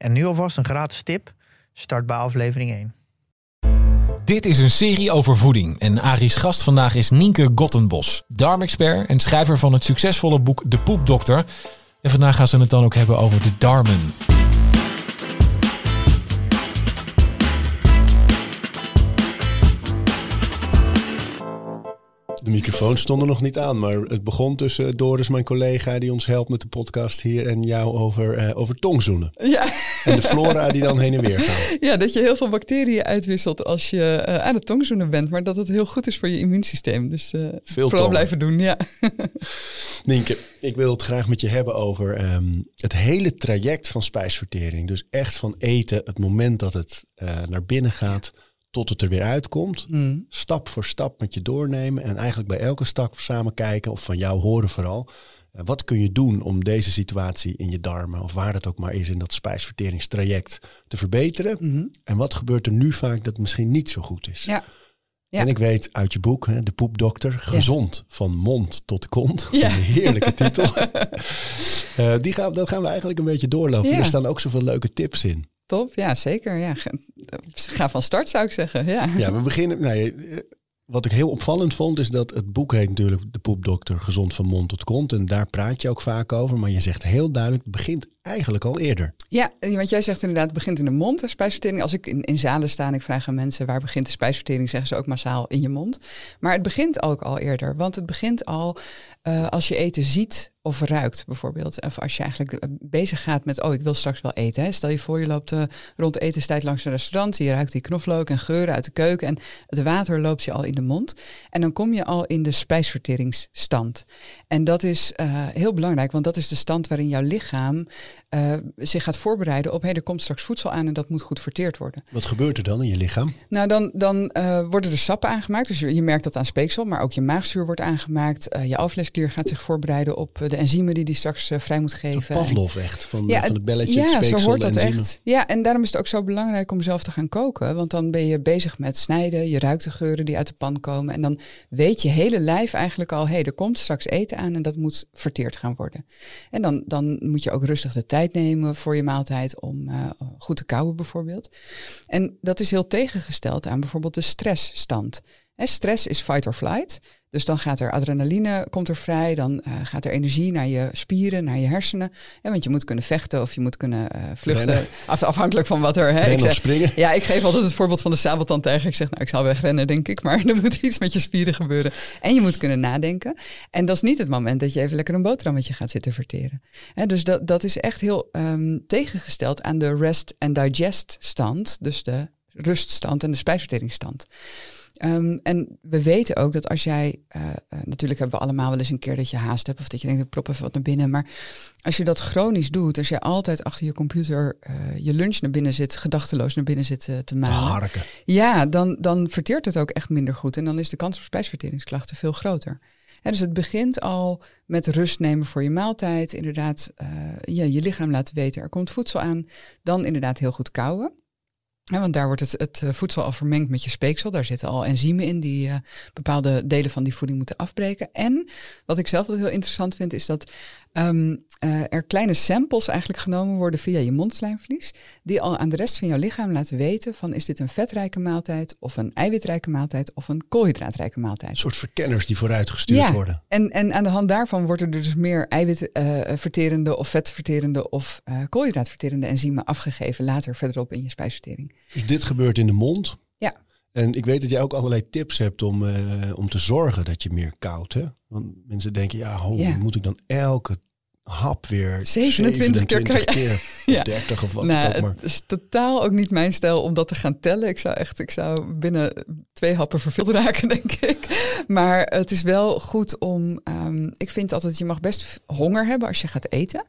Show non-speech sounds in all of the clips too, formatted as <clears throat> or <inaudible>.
En nu alvast een gratis tip. Start bij aflevering 1. Dit is een serie over voeding en Ari's gast vandaag is Nienke Gottenbos, darmexpert en schrijver van het succesvolle boek De Poepdokter. En vandaag gaan ze het dan ook hebben over de darmen. De microfoon stond er nog niet aan, maar het begon tussen Doris, mijn collega, die ons helpt met de podcast hier, en jou over, eh, over tongzoenen. Ja. En de flora die dan heen en weer gaan. <laughs> ja, dat je heel veel bacteriën uitwisselt als je eh, aan het tongzoenen bent, maar dat het heel goed is voor je immuunsysteem. Dus eh, Veel vooral tongen. blijven doen, ja. <laughs> Nienke, ik wil het graag met je hebben over ehm, het hele traject van spijsvertering. Dus echt van eten, het moment dat het naar binnen gaat, tot het er weer uitkomt. Mm. Stap voor stap met je doornemen en eigenlijk bij elke stap samen kijken, of van jou horen vooral. eh, wat kun je doen om deze situatie in je darmen, of waar het ook maar is in dat spijsverteringstraject, te verbeteren? Mhm. En wat gebeurt er nu vaak dat misschien niet zo goed is? Ja. Ja. En ik weet uit je boek, hè, De Poepdokter, gezond van mond tot kont. <laughs> Ja. Een heerlijke titel. <laughs> Eh, die gaan, dat gaan we eigenlijk een beetje doorlopen. Er staan ook zoveel leuke tips in. Top, ja, zeker. Ja. Ga- van start, zou ik zeggen. Ja. Ja, we beginnen. Nee, wat ik heel opvallend vond, is dat het boek heet natuurlijk De Poepdokter, gezond van mond tot kont. En daar praat je ook vaak over. Maar je zegt heel duidelijk, het begint eigenlijk al eerder. Ja, want jij zegt inderdaad, het begint in de mond, de spijsvertering. Als ik in, in zalen sta en ik vraag aan mensen, waar begint de spijsvertering, zeggen ze ook massaal in je mond. Maar het begint ook al eerder, want het begint al eh, als je eten ziet of ruikt bijvoorbeeld. Of als je eigenlijk eh, bezig gaat met, oh, ik wil straks wel eten. Hè. Stel je voor, je loopt eh, rond etenstijd langs een restaurant, je ruikt die knoflook en geuren uit de keuken en het water loopt je al in de mond. En dan kom je al in de spijsverteringsstand. En dat is eh, heel belangrijk, want dat is de stand waarin jouw lichaam zich gaat voorbereiden op, hé, er komt straks voedsel aan en dat moet goed verteerd worden. Wat gebeurt er dan in je lichaam? Nou, dan, dan worden er sappen aangemaakt. Dus je, je merkt dat aan speeksel, maar ook je maagzuur wordt aangemaakt. Je alvleesklier gaat zich voorbereiden op de enzymen die die straks eh, vrij moet geven. Pavlov echt, van, Ja, van het belletje, ja, het zo hoort dat enzymen. echt. Ja, en daarom is het ook zo belangrijk om zelf te gaan koken. Want dan ben je bezig met snijden, je ruikt de geuren die uit de pan komen. En dan weet je hele lijf eigenlijk al, hé, hey, er komt straks eten aan en dat moet verteerd gaan worden. En dan, dan moet je ook rustig de tijd nemen voor je maaltijd om eh, goed te kauwen bijvoorbeeld. En dat is heel tegengesteld aan bijvoorbeeld de stressstand. Stress is fight or flight. Dus dan gaat er adrenaline, komt er vrij, dan eh, gaat er energie naar je spieren, naar je hersenen. Ja, want je moet kunnen vechten of je moet kunnen eh, vluchten, Rennen. <laughs> afhankelijk van wat er... Hè, ik zeg, springen. ja, ik geef altijd het voorbeeld van de sabeltandtijger. Ik zeg, nou, ik zou wegrennen, denk ik. Maar <laughs> er moet iets met je spieren gebeuren. En je moet kunnen nadenken. En dat is niet het moment dat je even lekker een boterhammetje gaat zitten verteren. Hè, dus dat, dat is echt heel ehm, tegengesteld aan de rest and digest stand. Dus de ruststand en de spijsverteringsstand. Ehm, en we weten ook dat als jij, eh, eh, natuurlijk hebben we allemaal wel eens een keer dat je haast hebt of dat je denkt, ik prop even wat naar binnen. Maar als je dat chronisch doet, als je altijd achter je computer eh, je lunch naar binnen zit, gedachteloos naar binnen zit te malen. Harken. Ja, dan, dan verteert het ook echt minder goed. En dan is de kans op spijsverteringsklachten veel groter. Dus het begint al met rust nemen voor je maaltijd. Inderdaad, ja, je lichaam laten weten, er komt voedsel aan. Dan inderdaad heel goed kauwen. Ja, want daar wordt het, het eh, voedsel al vermengd met je speeksel. Daar zitten al enzymen in die eh, bepaalde delen van die voeding moeten afbreken. En wat ik zelf heel interessant vind, is dat eh, er kleine samples eigenlijk genomen worden via je mondslijmvlies. Die al aan de rest van jouw lichaam laten weten van is dit een vetrijke maaltijd of een eiwitrijke maaltijd of een koolhydraatrijke maaltijd. Een soort verkenners die vooruitgestuurd worden. En, en aan de hand daarvan worden er dus meer eiwitverterende of vetverterende of eh koolhydraatverterende enzymen afgegeven later verderop in je spijsvertering. Dus dit gebeurt in de mond. Ja. En ik weet dat jij ook allerlei tips hebt om, eh, om te zorgen dat je meer koudt. Hè? Want mensen denken, ja, ho, Ja. moet ik dan elke hap weer 27 keer kan je- keer <laughs> of Ja. 30 of wat nou, ook maar. het is totaal ook niet mijn stijl om dat te gaan tellen. Ik zou echt, ik zou binnen twee happen verveeld <laughs> raken, denk ik. Maar het is wel goed om. ehm, ik vind altijd, je mag best honger hebben als je gaat eten.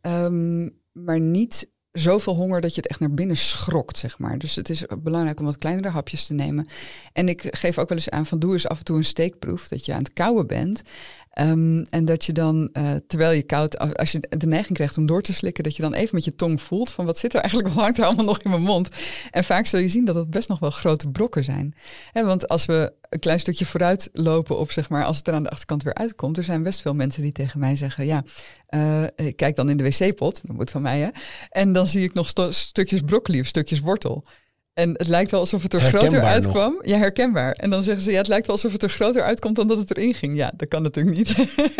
Ehm, maar niet zoveel honger dat je het echt naar binnen schrokt, zeg maar. Dus het is belangrijk om wat kleinere hapjes te nemen. En ik geef ook wel eens aan van doe eens af en toe een steekproef, dat je aan het kauwen bent. Ehm, en dat je dan, uh, terwijl je koud, als je de neiging krijgt om door te slikken, dat je dan even met je tong voelt van wat zit er eigenlijk, <laughs> wat hangt er allemaal nog in mijn mond. En vaak zul je zien dat het best nog wel grote brokken zijn. want als we een klein stukje vooruit lopen op, zeg maar, als het er aan de achterkant weer uitkomt, er zijn best veel mensen die tegen mij zeggen, ja, uh, ik kijk dan in de wc-pot, dat moet van mij hè, en dan zie ik nog stukjes broccoli of stukjes wortel. En het lijkt wel alsof het er groter uitkwam. Ja, herkenbaar. En dan zeggen ze, ja, het lijkt wel alsof het er groter uitkomt dan dat het erin ging. Ja, dat kan natuurlijk niet.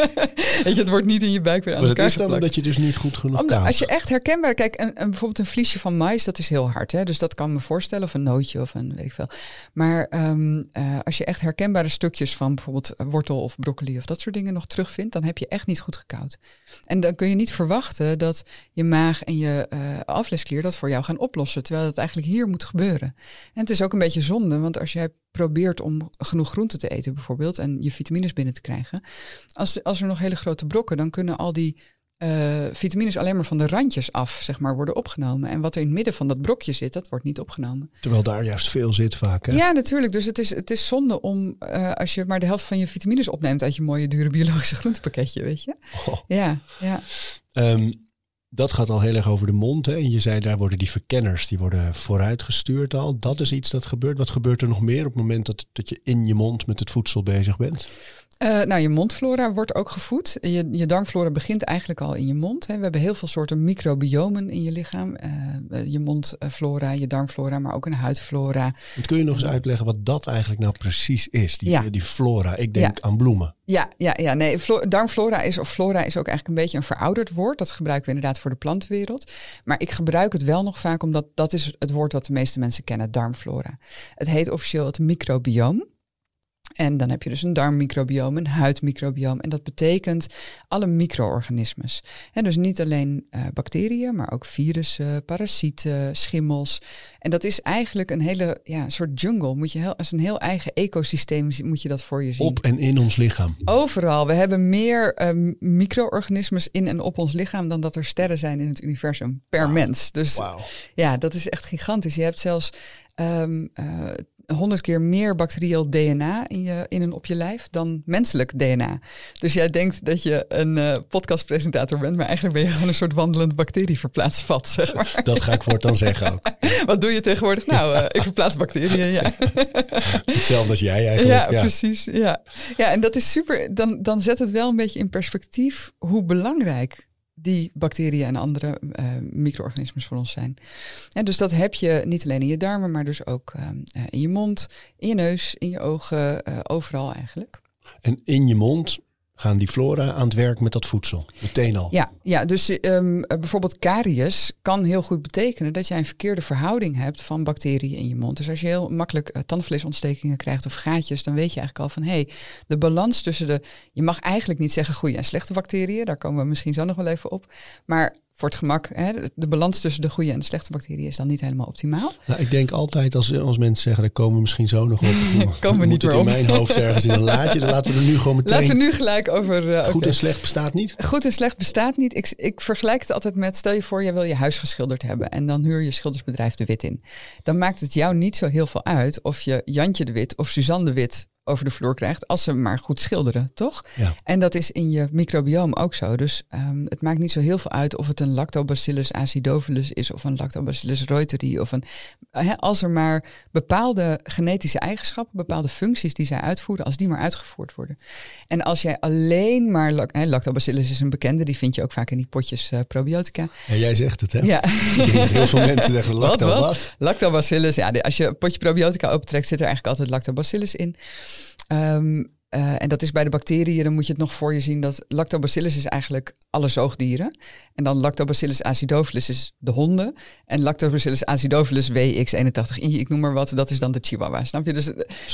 <laughs> Weet je, het wordt niet in je buik weer aan maar elkaar dat is dan omdat je dus niet goed genoeg Omdat, Als je echt herkenbaar... Kijk, een, een, bijvoorbeeld een vliesje van mais, dat is heel hard. Hè? Dus dat kan me voorstellen. Of een nootje of een weet ik veel. Maar um, uh, als je echt herkenbare stukjes van bijvoorbeeld wortel of broccoli of dat soort dingen nog terugvindt, dan heb je echt niet goed gekoud. En dan kun je niet verwachten dat je maag en je uh, aflesklier dat voor jou gaan oplossen. Terwijl het eigenlijk hier moet gebeuren. En het is ook een beetje zonde, want als jij probeert om genoeg groente te eten bijvoorbeeld en je vitamines binnen te krijgen, als, als er nog hele grote brokken, dan kunnen al die uh, vitamines alleen maar van de randjes af, zeg maar, worden opgenomen. En wat er in het midden van dat brokje zit, dat wordt niet opgenomen. Terwijl daar juist veel zit vaak, hè? Ja, natuurlijk. Dus het is, het is zonde om, uh, als je maar de helft van je vitamines opneemt uit je mooie, dure biologische groentepakketje, weet je? Oh. Ja, ja. Um, dat gaat al heel erg over de mond. Hè? En je zei, daar worden die verkenners, die worden vooruitgestuurd al. Dat is iets dat gebeurt. Wat gebeurt er nog meer op het moment dat, dat je in je mond met het voedsel bezig bent? Uh, nou, je mondflora wordt ook gevoed. Je, je darmflora begint eigenlijk al in je mond. Hè. We hebben heel veel soorten microbiomen in je lichaam. Uh, je mondflora, je darmflora, maar ook een huidflora. Want kun je nog eens uitleggen wat dat eigenlijk nou precies is, die, ja. die flora? Ik denk aan bloemen. Ja, ja, ja nee. darmflora is, of flora is ook eigenlijk een beetje een verouderd woord. Dat gebruiken we inderdaad voor de plantenwereld. Maar ik gebruik het wel nog vaak, omdat dat is het woord wat de meeste mensen kennen, darmflora. Het heet officieel het microbioom. En dan heb je dus een darmmicrobioom, een huidmicrobioom. En dat betekent alle micro-organismes. En dus niet alleen uh, bacteriën, maar ook virussen, parasieten, schimmels. En dat is eigenlijk een hele ja, soort jungle. Moet je heel, als een heel eigen ecosysteem moet je dat voor je zien. Op en in ons lichaam. Overal. We hebben meer uh, micro-organismes in en op ons lichaam dan dat er sterren zijn in het universum per mens. Dus wow. ja, dat is echt gigantisch. Je hebt zelfs um, uh, 100 keer meer bacterieel DNA in, je, in en op je lijf dan menselijk DNA. Dus jij denkt dat je een uh, podcastpresentator bent, maar eigenlijk ben je gewoon een soort wandelend bacterieverplaatsvat. <laughs> Zeg maar. Dat ga ik voortaan zeggen ook. <laughs> Wat doe je tegenwoordig? Nou, uh, ik verplaats bacteriën, ja. <laughs> Hetzelfde als jij eigenlijk. Ja, precies. Ja. ja, en dat is super. Dan, dan zet het wel een beetje in perspectief hoe belangrijk die bacteriën en andere uh, micro-organismen voor ons zijn. En dus dat heb je niet alleen in je darmen, maar dus ook uh, in je mond, in je neus, in je ogen, uh, overal eigenlijk. En in je mond gaan die flora aan het werk met dat voedsel. Meteen al. Ja, ja dus um, bijvoorbeeld caries kan heel goed betekenen dat jij een verkeerde verhouding hebt van bacteriën in je mond. Dus als je heel makkelijk uh, tandvleesontstekingen krijgt of gaatjes, dan weet je eigenlijk al van hé, hey, de balans tussen de. Je mag eigenlijk niet zeggen goede en slechte bacteriën, daar komen we misschien zo nog wel even op. Maar voor het gemak, hè, de balans tussen de goede en de slechte bacteriën is dan niet helemaal optimaal. Nou, ik denk altijd als, als mensen zeggen, daar komen we misschien zo nog op. <laughs> komen we niet meer in mijn hoofd ergens in een laadje. Dan laten we er nu gewoon meteen... Laten we nu gelijk over... Uh, goed en slecht bestaat niet? Goed en slecht bestaat niet. Ik, ik vergelijk het altijd met, stel je voor, je wil je huis geschilderd hebben. En dan huur je schildersbedrijf De Wit in. Dan maakt het jou niet zo heel veel uit of je Jantje de Wit of Suzanne de Wit over de vloer krijgt als ze maar goed schilderen, toch? Ja. En dat is in je microbioom ook zo. Dus um, het maakt niet zo heel veel uit of het een lactobacillus acidophilus is of een lactobacillus reuteri of een als er maar bepaalde genetische eigenschappen, bepaalde functies die zij uitvoeren, als die maar uitgevoerd worden. En als jij alleen maar he, lactobacillus is een bekende, die vind je ook vaak in die potjes uh, probiotica. Ja, jij zegt het, hè? Ja. heel veel mensen zeggen <laughs> lacto wat, wat? Lactobacillus, ja, als je een potje probiotica opentrekt, zit er eigenlijk altijd lactobacillus in. Um, uh, en dat is bij de bacteriën, dan moet je het nog voor je zien dat lactobacillus is eigenlijk alle zoogdieren. En dan lactobacillus acidophilus is de honden. En lactobacillus acidophilus WX81i, ik noem maar wat, dat is dan de chihuahua. Snap je? Dus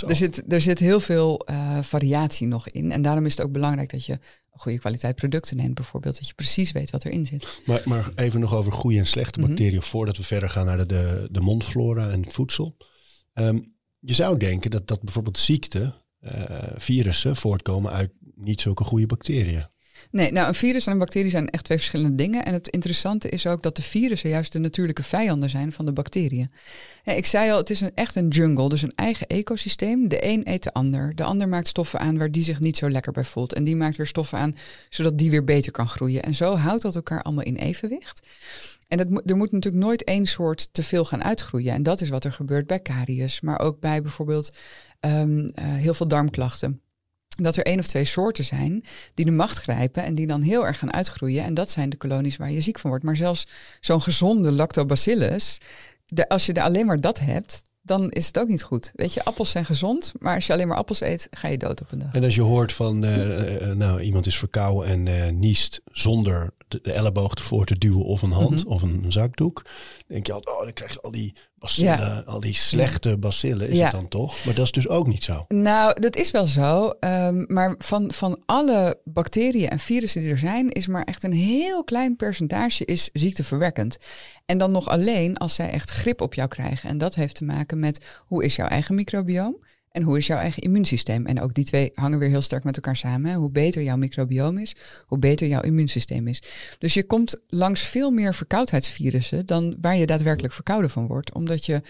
er zit, er zit heel veel uh, variatie nog in. En daarom is het ook belangrijk dat je goede kwaliteit producten neemt, bijvoorbeeld. Dat je precies weet wat erin zit. Maar, maar even nog over goede en slechte mhm. bacteriën, voordat we verder gaan naar de, de, de mondflora en voedsel. Um, je zou denken dat, dat bijvoorbeeld ziekte virussen voortkomen uit niet zulke goede bacteriën. Nee, nou een virus en een bacterie zijn echt twee verschillende dingen. En het interessante is ook dat de virussen juist de natuurlijke vijanden zijn van de bacteriën. Ik zei al, het is een, echt een jungle, dus een eigen ecosysteem. De een eet de ander. De ander maakt stoffen aan waar die zich niet zo lekker bij voelt. En die maakt weer stoffen aan zodat die weer beter kan groeien. En zo houdt dat elkaar allemaal in evenwicht. En het, er moet natuurlijk nooit één soort te veel gaan uitgroeien. En dat is wat er gebeurt bij karius, maar ook bij bijvoorbeeld um, uh, heel veel darmklachten dat er één of twee soorten zijn die de macht grijpen en die dan heel erg gaan uitgroeien. En dat zijn de kolonies waar je ziek van wordt. Maar zelfs zo'n gezonde lactobacillus, als je er alleen maar dat hebt, dan is het ook niet goed. Weet je, appels zijn gezond, maar als je alleen maar appels eet, ga je dood op een dag. En als je hoort van, uh, nou, iemand is verkouden en niest zonder de, elleboog ervoor te duwen of een hand mm -hmm. of een zakdoek, denk je altijd, oh, dan krijg je al die bacillen, ja. al die slechte bacillen, is ja. het dan toch? Maar dat is dus ook niet zo. Nou, dat is wel zo. Um, maar van, van alle bacteriën en virussen die er zijn, is maar echt een heel klein percentage is ziekteverwekkend. En dan nog alleen als zij echt grip op jou krijgen. En dat heeft te maken met hoe is jouw eigen microbioom? En hoe is jouw eigen immuunsysteem? En ook die twee hangen weer heel sterk met elkaar samen. Hoe beter jouw microbioom is, hoe beter jouw immuunsysteem is. Dus je komt langs veel meer verkoudheidsvirussen dan waar je daadwerkelijk verkouden van wordt. Omdat je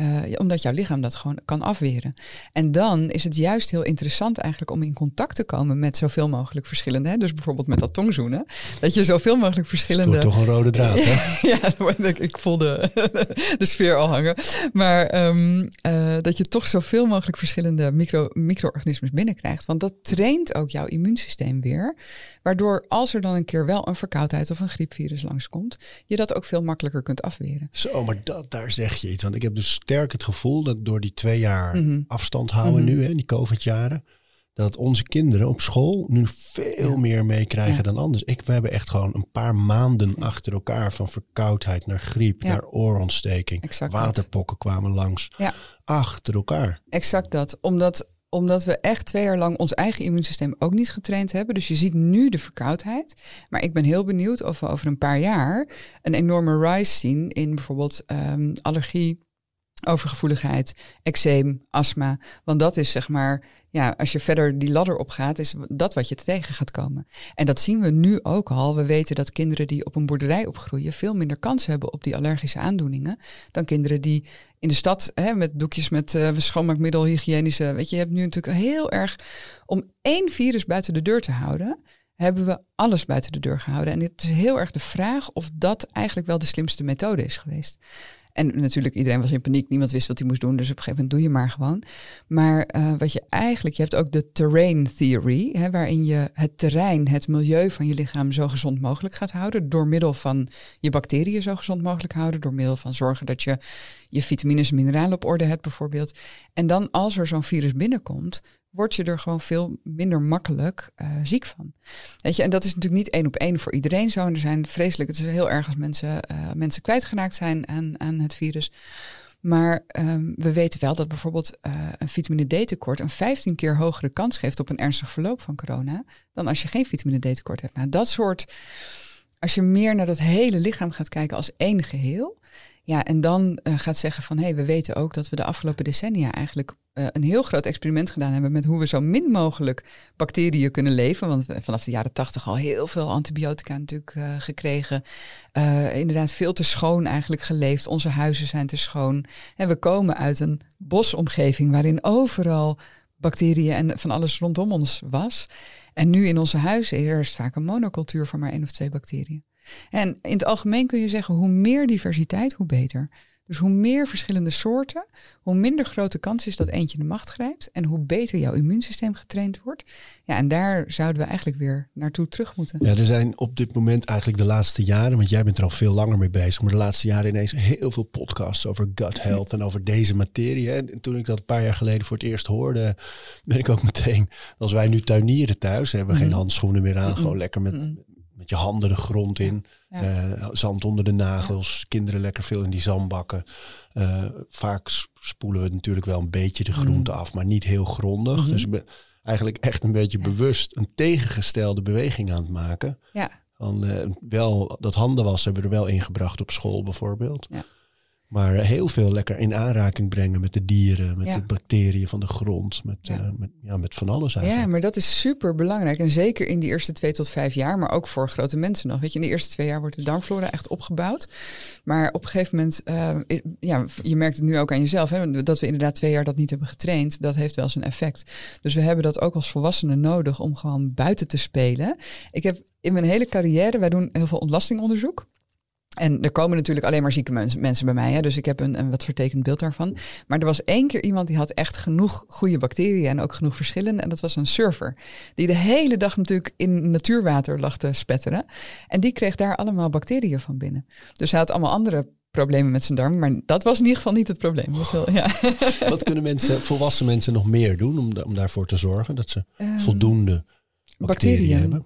uh, omdat jouw lichaam dat gewoon kan afweren. En dan is het juist heel interessant eigenlijk om in contact te komen met zoveel mogelijk verschillende. Hè? Dus bijvoorbeeld met dat tongzoenen. Dat je zoveel mogelijk verschillende. Het toch een rode draad, hè? <laughs> ja, ik voel de, <laughs> de sfeer al hangen. Maar um, uh, dat je toch zoveel mogelijk verschillende micro, micro-organismes binnenkrijgt. Want dat traint ook jouw immuunsysteem weer. Waardoor als er dan een keer wel een verkoudheid of een griepvirus langskomt, je dat ook veel makkelijker kunt afweren. Zo, maar dat, daar zeg je iets. Want ik heb dus sterk het gevoel dat door die twee jaar mm -hmm. afstand houden mm -hmm. nu, hè, die COVID-jaren, dat onze kinderen op school nu veel ja. meer meekrijgen ja. dan anders. Ik, we hebben echt gewoon een paar maanden achter elkaar van verkoudheid naar griep, naar oorontsteking. Exact Waterpokken dat. kwamen langs. Achter elkaar. Exact dat. Omdat omdat we echt twee jaar lang ons eigen immuunsysteem ook niet getraind hebben. Dus je ziet nu de verkoudheid. Maar ik ben heel benieuwd of we over een paar jaar een enorme rise zien in bijvoorbeeld um, allergie, overgevoeligheid, eczeem, astma. Want dat is zeg maar, ja, als je verder die ladder opgaat, is dat wat je tegen gaat komen. En dat zien we nu ook al. We weten dat kinderen die op een boerderij opgroeien veel minder kans hebben op die allergische aandoeningen dan kinderen die in de stad hè, met doekjes met uh, schoonmaakmiddel, hygiënische. Weet je, je hebt nu natuurlijk heel erg om één virus buiten de deur te houden hebben we alles buiten de deur gehouden. En het is heel erg de vraag of dat eigenlijk wel de slimste methode is geweest. En natuurlijk, iedereen was in paniek. Niemand wist wat hij moest doen. Dus op een gegeven moment doe je maar gewoon. Maar uh, wat je eigenlijk, je hebt ook de terrain theory. Hè, waarin je het terrein, het milieu van je lichaam zo gezond mogelijk gaat houden. Door middel van je bacteriën zo gezond mogelijk houden. Door middel van zorgen dat je je vitamines en mineralen op orde hebt bijvoorbeeld. En dan als er zo'n virus binnenkomt, word je er gewoon veel minder makkelijk uh, ziek van. Weet je, en dat is natuurlijk niet één op één voor iedereen zo. En er zijn vreselijk, het is heel erg als mensen, uh, mensen kwijtgeraakt zijn aan, aan het virus. Maar um, we weten wel dat bijvoorbeeld uh, een vitamine D tekort een 15 keer hogere kans geeft op een ernstig verloop van corona dan als je geen vitamine D tekort hebt. Nou, dat soort, als je meer naar dat hele lichaam gaat kijken als één geheel, ja, en dan uh, gaat zeggen van hé, hey, we weten ook dat we de afgelopen decennia eigenlijk uh, een heel groot experiment gedaan hebben met hoe we zo min mogelijk bacteriën kunnen leven. Want vanaf de jaren tachtig al heel veel antibiotica natuurlijk gekregen. inderdaad, veel te schoon eigenlijk geleefd. Onze huizen zijn te schoon. En we komen uit een bosomgeving waarin overal bacteriën en van alles rondom ons was. En nu in onze huizen is vaak een monocultuur van maar één of twee bacteriën. En in het algemeen kun je zeggen, hoe meer diversiteit, hoe beter. Dus hoe meer verschillende soorten, hoe minder grote kans is dat eentje de macht grijpt. En hoe beter jouw immuunsysteem getraind wordt. Ja, en daar zouden we eigenlijk weer naartoe terug moeten. Ja, er zijn op dit moment eigenlijk de laatste jaren, want jij bent er al veel langer mee bezig, maar de laatste jaren ineens heel veel podcasts over gut health en over deze materie. En toen ik dat een paar jaar geleden voor het eerst hoorde, ben ik ook meteen, als wij nu tuinieren thuis, hebben we geen Mhm. handschoenen meer aan, gewoon lekker met, met je handen de grond in. Eh, zand onder de nagels, kinderen lekker veel in die zandbakken. Eh, vaak spoelen we natuurlijk wel een beetje de groente af, maar niet heel grondig. Mhm. Dus ik ben eigenlijk echt een beetje bewust een tegengestelde beweging aan het maken. Ja, Van, eh, wel, dat handenwassen hebben we er wel ingebracht op school bijvoorbeeld. Ja. Maar heel veel lekker in aanraking brengen met de dieren, met Ja. de bacteriën van de grond, met, Ja. eh, met, ja, met van alles Ja, eigenlijk. maar dat is super belangrijk. En zeker in die eerste twee tot vijf jaar, maar ook voor grote mensen nog. Weet je, in de eerste twee jaar wordt de darmflora echt opgebouwd. Maar op een gegeven moment, eh, ja, je merkt het nu ook aan jezelf, hè, dat we inderdaad twee jaar dat niet hebben getraind. Dat heeft wel zijn effect. Dus we hebben dat ook als volwassenen nodig om gewoon buiten te spelen. Ik heb in mijn hele carrière, wij doen heel veel ontlastingonderzoek. En er komen natuurlijk alleen maar zieke mens- mensen bij mij. Hè? Dus ik heb een, een wat vertekend beeld daarvan. Maar er was één keer iemand die had echt genoeg goede bacteriën en ook genoeg verschillende. En dat was een surfer. Die de hele dag natuurlijk in natuurwater lag te spetteren. En die kreeg daar allemaal bacteriën van binnen. Dus hij had allemaal andere problemen met zijn darm. Maar dat was in ieder geval niet het probleem. Dat was wel, ja. <laughs> Wat kunnen mensen, volwassen mensen nog meer doen om, om daarvoor te zorgen dat ze Ehm, voldoende bacteriën, bacteriën. hebben?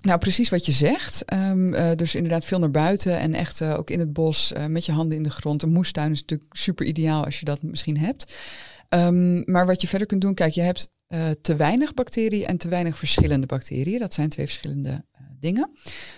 Nou, precies wat je zegt. Ehm, eh, dus inderdaad veel naar buiten en echt eh, ook in het bos eh, met je handen in de grond. Een moestuin is natuurlijk super ideaal als je dat misschien hebt. Ehm, maar wat je verder kunt doen, kijk, je hebt te weinig bacteriën en te weinig verschillende bacteriën. Dat zijn twee verschillende dingen.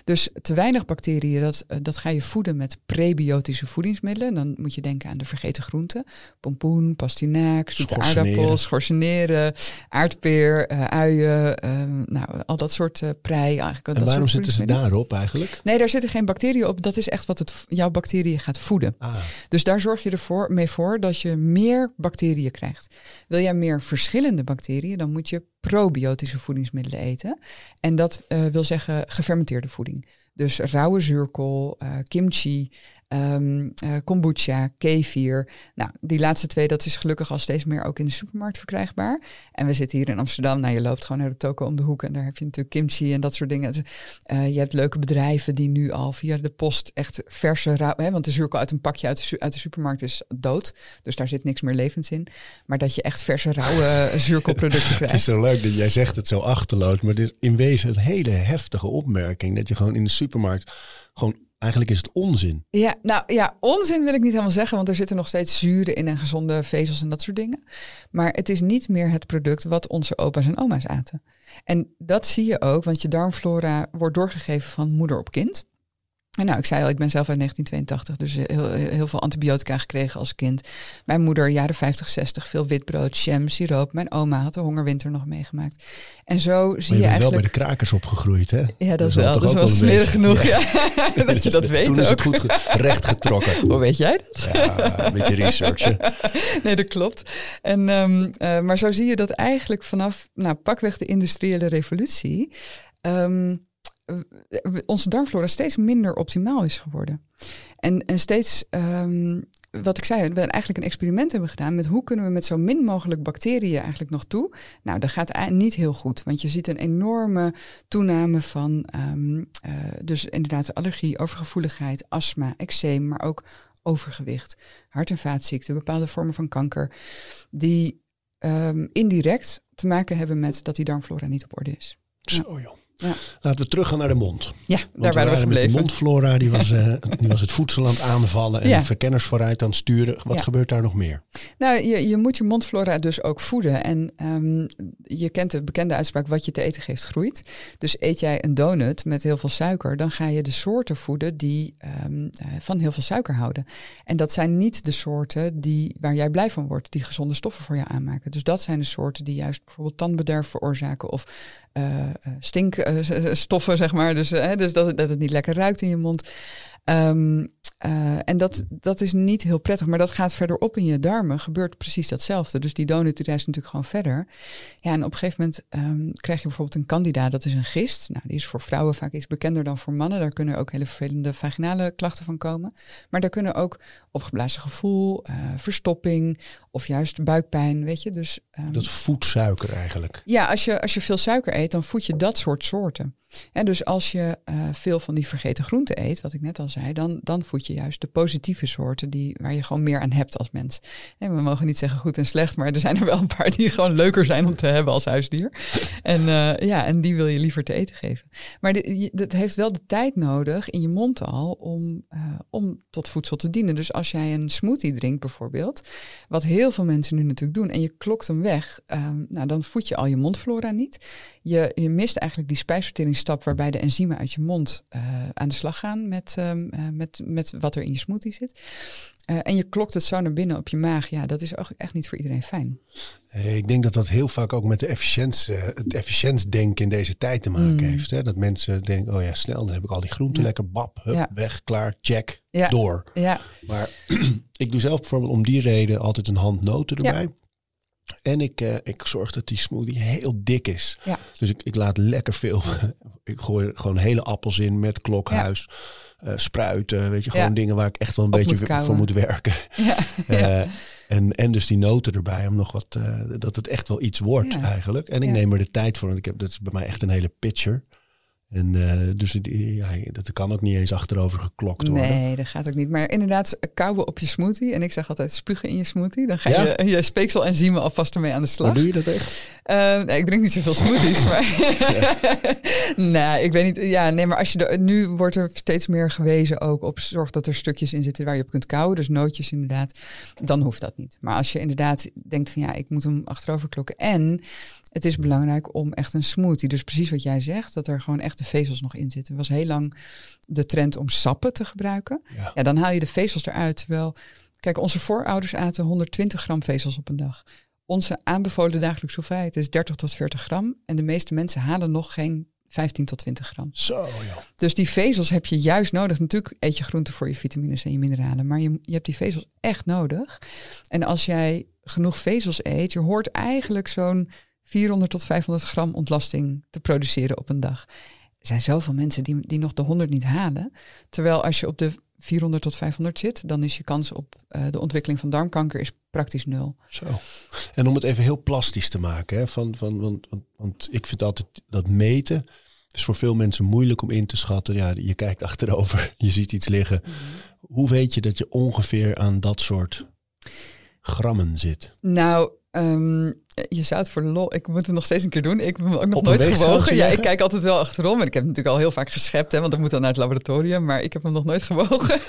Dus te weinig bacteriën, dat, eh, dat ga je voeden met prebiotische voedingsmiddelen. Dan moet je denken aan de vergeten groenten. Pompoen, pastinaak, zoete aardappels, schorseneren, aardpeer, eh, uien. ehm, nou, al dat soort eh prei. Eigenlijk, En dat waarom soort zitten ze daarop eigenlijk? Nee, daar zitten geen bacteriën op. Dat is echt wat het, jouw bacteriën gaat voeden. Ah, Dus daar zorg je ervoor mee voor dat je meer bacteriën krijgt. Wil jij meer verschillende bacteriën, dan moet je probiotische voedingsmiddelen eten. En dat eh, wil zeggen gefermenteerde voeding. Dus rauwe zuurkool, eh, kimchi, ehm, eh, kombucha, kefir. Nou, die laatste twee, dat is gelukkig al steeds meer ook in de supermarkt verkrijgbaar. En we zitten hier in Amsterdam. Nou, je loopt gewoon naar de toko om de hoek en daar heb je natuurlijk kimchi en dat soort dingen. Eh, je hebt leuke bedrijven die nu al via de post echt verse rauw... Hè, want de zuurkool uit een pakje uit de, su- uit de supermarkt is dood. Dus daar zit niks meer levends in. Maar dat je echt verse rauwe <laughs> zuurkoolproducten het is krijgt. zo leuk dat jij zegt het zo achterloos, maar het is in wezen een hele heftige opmerking. Dat je gewoon in de supermarkt gewoon, eigenlijk is het onzin. Ja, nou ja, onzin wil ik niet helemaal zeggen, want er zitten nog steeds zuren in en gezonde vezels en dat soort dingen. Maar het is niet meer het product wat onze opa's en oma's aten. En dat zie je ook, want je darmflora wordt doorgegeven van moeder op kind. En nou, ik zei al, ik ben zelf uit 1982, dus heel, heel veel antibiotica gekregen als kind. Mijn moeder, jaren 50, 60, veel witbrood, jam, siroop. Mijn oma had de hongerwinter nog meegemaakt. En zo zie Maar je je bent wel eigenlijk... bij de krakers opgegroeid, hè? Ja, dat is wel. Dat is ook wel smerig genoeg, ja. <laughs> dat je dat <laughs> weet Toen is het goed recht getrokken. <laughs> Hoe weet jij dat? Ja, een beetje researchen. nee, dat klopt. En, ehm, eh, maar zo zie je dat eigenlijk vanaf nou, pakweg de industriële revolutie ehm, onze darmflora steeds minder optimaal is geworden. En, en steeds, ehm, wat ik zei, we eigenlijk een experiment hebben gedaan met hoe kunnen we met zo min mogelijk bacteriën eigenlijk nog toe. Nou, dat gaat niet heel goed, want je ziet een enorme toename van ehm, eh, dus inderdaad allergie, overgevoeligheid, astma, eczeem, maar ook overgewicht, hart- en vaatziekten, bepaalde vormen van kanker, die ehm, indirect te maken hebben met dat die darmflora niet op orde is. Zo joh. Ja. Laten we teruggaan naar de mond. Ja, Want daar waren we met gebleven. de mondflora, die was, <laughs> eh, die was het voedsel aan het aanvallen en Ja. de verkenners vooruit aan het sturen. Wat Ja. gebeurt daar nog meer? Nou, je, je moet je mondflora dus ook voeden. En ehm, je kent de bekende uitspraak, wat je te eten geeft, groeit. Dus eet jij een donut met heel veel suiker, dan ga je de soorten voeden die ehm, eh, van heel veel suiker houden. En dat zijn niet de soorten die, waar jij blij van wordt, die gezonde stoffen voor je aanmaken. Dus dat zijn de soorten die juist bijvoorbeeld tandbederf veroorzaken of eh, stinkstoffen, zeg maar. Dus, eh, dus dat, dat het niet lekker ruikt in je mond. Ehm, eh, en dat, dat is niet heel prettig, maar dat gaat verderop in je darmen, gebeurt precies datzelfde. Dus die donut die reist natuurlijk gewoon verder. Ja, en op een gegeven moment ehm, krijg je bijvoorbeeld een candida, dat is een gist. Nou, die is voor vrouwen vaak iets bekender dan voor mannen. Daar kunnen ook hele vervelende vaginale klachten van komen. Maar daar kunnen ook opgeblazen gevoel, eh, verstopping of juist buikpijn, weet je. Dus ehm, Dat voedt suiker eigenlijk. ja, als je, als je veel suiker eet, dan voed je dat soort soorten. En dus als je eh, veel van die vergeten groenten eet, wat ik net al zei, dan, dan voed je juist de positieve soorten die, waar je gewoon meer aan hebt als mens. En we mogen niet zeggen goed en slecht, maar er zijn er wel een paar die gewoon leuker zijn om te hebben als huisdier. En, eh, ja, en die wil je liever te eten geven. Maar dat heeft wel de tijd nodig in je mond al om, eh, om tot voedsel te dienen. Dus als jij een smoothie drinkt bijvoorbeeld, wat heel veel mensen nu natuurlijk doen, en je klokt hem weg, ehm, nou, dan voed je al je mondflora niet. Je, je mist eigenlijk die spijsverteringsstap waarbij de enzymen uit je mond eh, aan de slag gaan met, ehm, eh, met, met wat er in je smoothie zit. Eh, en je klokt het zo naar binnen op je maag. Ja, dat is ook echt niet voor iedereen fijn. Ik denk dat dat heel vaak ook met de efficiëntie, het efficiëntsdenken in deze tijd te maken Mm. heeft. Hè? Dat mensen denken, oh ja, snel, dan heb ik al die groenten Ja. lekker, bap, hup, Ja. weg, klaar, check, Ja. door. Ja, Maar <clears throat> ik doe zelf bijvoorbeeld om die reden altijd een hand noten erbij. En ik, eh, ik zorg dat die smoothie heel dik is. Ja. Dus ik, ik laat lekker veel. <laughs> ik gooi gewoon hele appels in met klokhuis. eh, spruiten, weet je, gewoon Ja. dingen waar ik echt wel een Op beetje moet voor moet werken. <laughs> ja, Eh, en, en dus die noten erbij, om nog wat, dat het echt wel iets wordt Ja. eigenlijk. En ik Ja. neem er de tijd voor, want ik heb, dat is bij mij echt een hele pitcher. En eh, dus ja, dat kan ook niet eens achterover geklokt worden. Nee, dat gaat ook niet. Maar inderdaad, kauwen op je smoothie. En ik zeg altijd spugen in je smoothie. Dan ga Ja? je je speekselenzymen alvast ermee aan de slag. Maar doe je dat echt? Eh, nee, ik drink niet zoveel smoothies, maar <laughs> <laughs> nee, ik weet niet. Ja, nee, maar als je nu wordt er steeds meer gewezen ook op zorg dat er stukjes in zitten waar je op kunt kauwen, dus nootjes inderdaad. Dan hoeft dat niet. Maar als je inderdaad denkt van ja, ik moet hem achterover klokken en het is belangrijk om echt een smoothie. Dus precies wat jij zegt, dat er gewoon echt de vezels nog in zitten. Er was heel lang de trend om sappen te gebruiken. Ja. Ja, dan haal je de vezels eruit. Terwijl, kijk, onze voorouders aten 120 gram vezels op een dag. Onze aanbevolen dagelijkse hoeveelheid is 30 tot 40 gram. En de meeste mensen halen nog geen 15 tot 20 gram. Zo, joh. Dus die vezels heb je juist nodig. Natuurlijk eet je groenten voor je vitamines en je mineralen. Maar je, je hebt die vezels echt nodig. En als jij genoeg vezels eet, je hoort eigenlijk zo'n 400 tot 500 gram ontlasting te produceren op een dag. Er zijn zoveel mensen die, die nog de 100 niet halen. Terwijl als je op de 400 tot 500 zit, dan is je kans op eh, de ontwikkeling van darmkanker is praktisch nul. Zo. En om het even heel plastisch te maken, hè, van, van, want, want, want ik vind altijd dat meten is voor veel mensen moeilijk om in te schatten. Ja, je kijkt achterover, <laughs> je ziet iets liggen. Hoe weet je dat je ongeveer aan dat soort grammen zit? Nou, ehm, je zou het voor de lol. Ik moet het nog steeds een keer doen. Ik heb hem ook nog Op nooit gewogen. Ja, ik kijk altijd wel achterom. En ik heb hem natuurlijk al heel vaak geschept, hè, want dat moet dan naar het laboratorium. Maar ik heb hem nog nooit gewogen.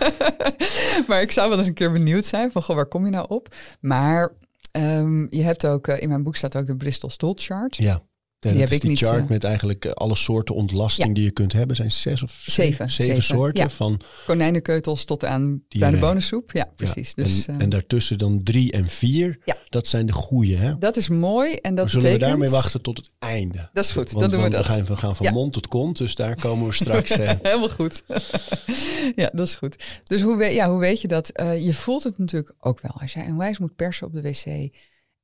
<laughs> maar ik zou wel eens een keer benieuwd zijn van, goh, waar kom je nou op? Maar ehm, je hebt ook, eh, in mijn boek staat ook de Bristol Stool Chart. Ja. Dat heb is ik die niet, chart eh, met eigenlijk eh, alle soorten ontlasting Ja. die je kunt hebben. Zijn zes of Zeven, zeven, zeven, soorten ja. van. Konijnenkeutels tot aan Die bruine je- bonensoep. Ja, precies. Ja. Dus en, en daartussen dan drie en vier. Ja. Dat zijn de goede. Hè? dat is mooi. En dat Maar zullen betekent... we daarmee wachten tot het einde? Dat is goed, Want, dan doen we dat. gaan, we gaan van mond tot kont, dus daar komen we straks. <laughs> eh, Helemaal goed. <laughs> ja, dat is goed. Dus hoe, weet, ja, hoe weet je dat? Eh, je voelt het natuurlijk ook wel. Als jij een wijs moet persen op de wc.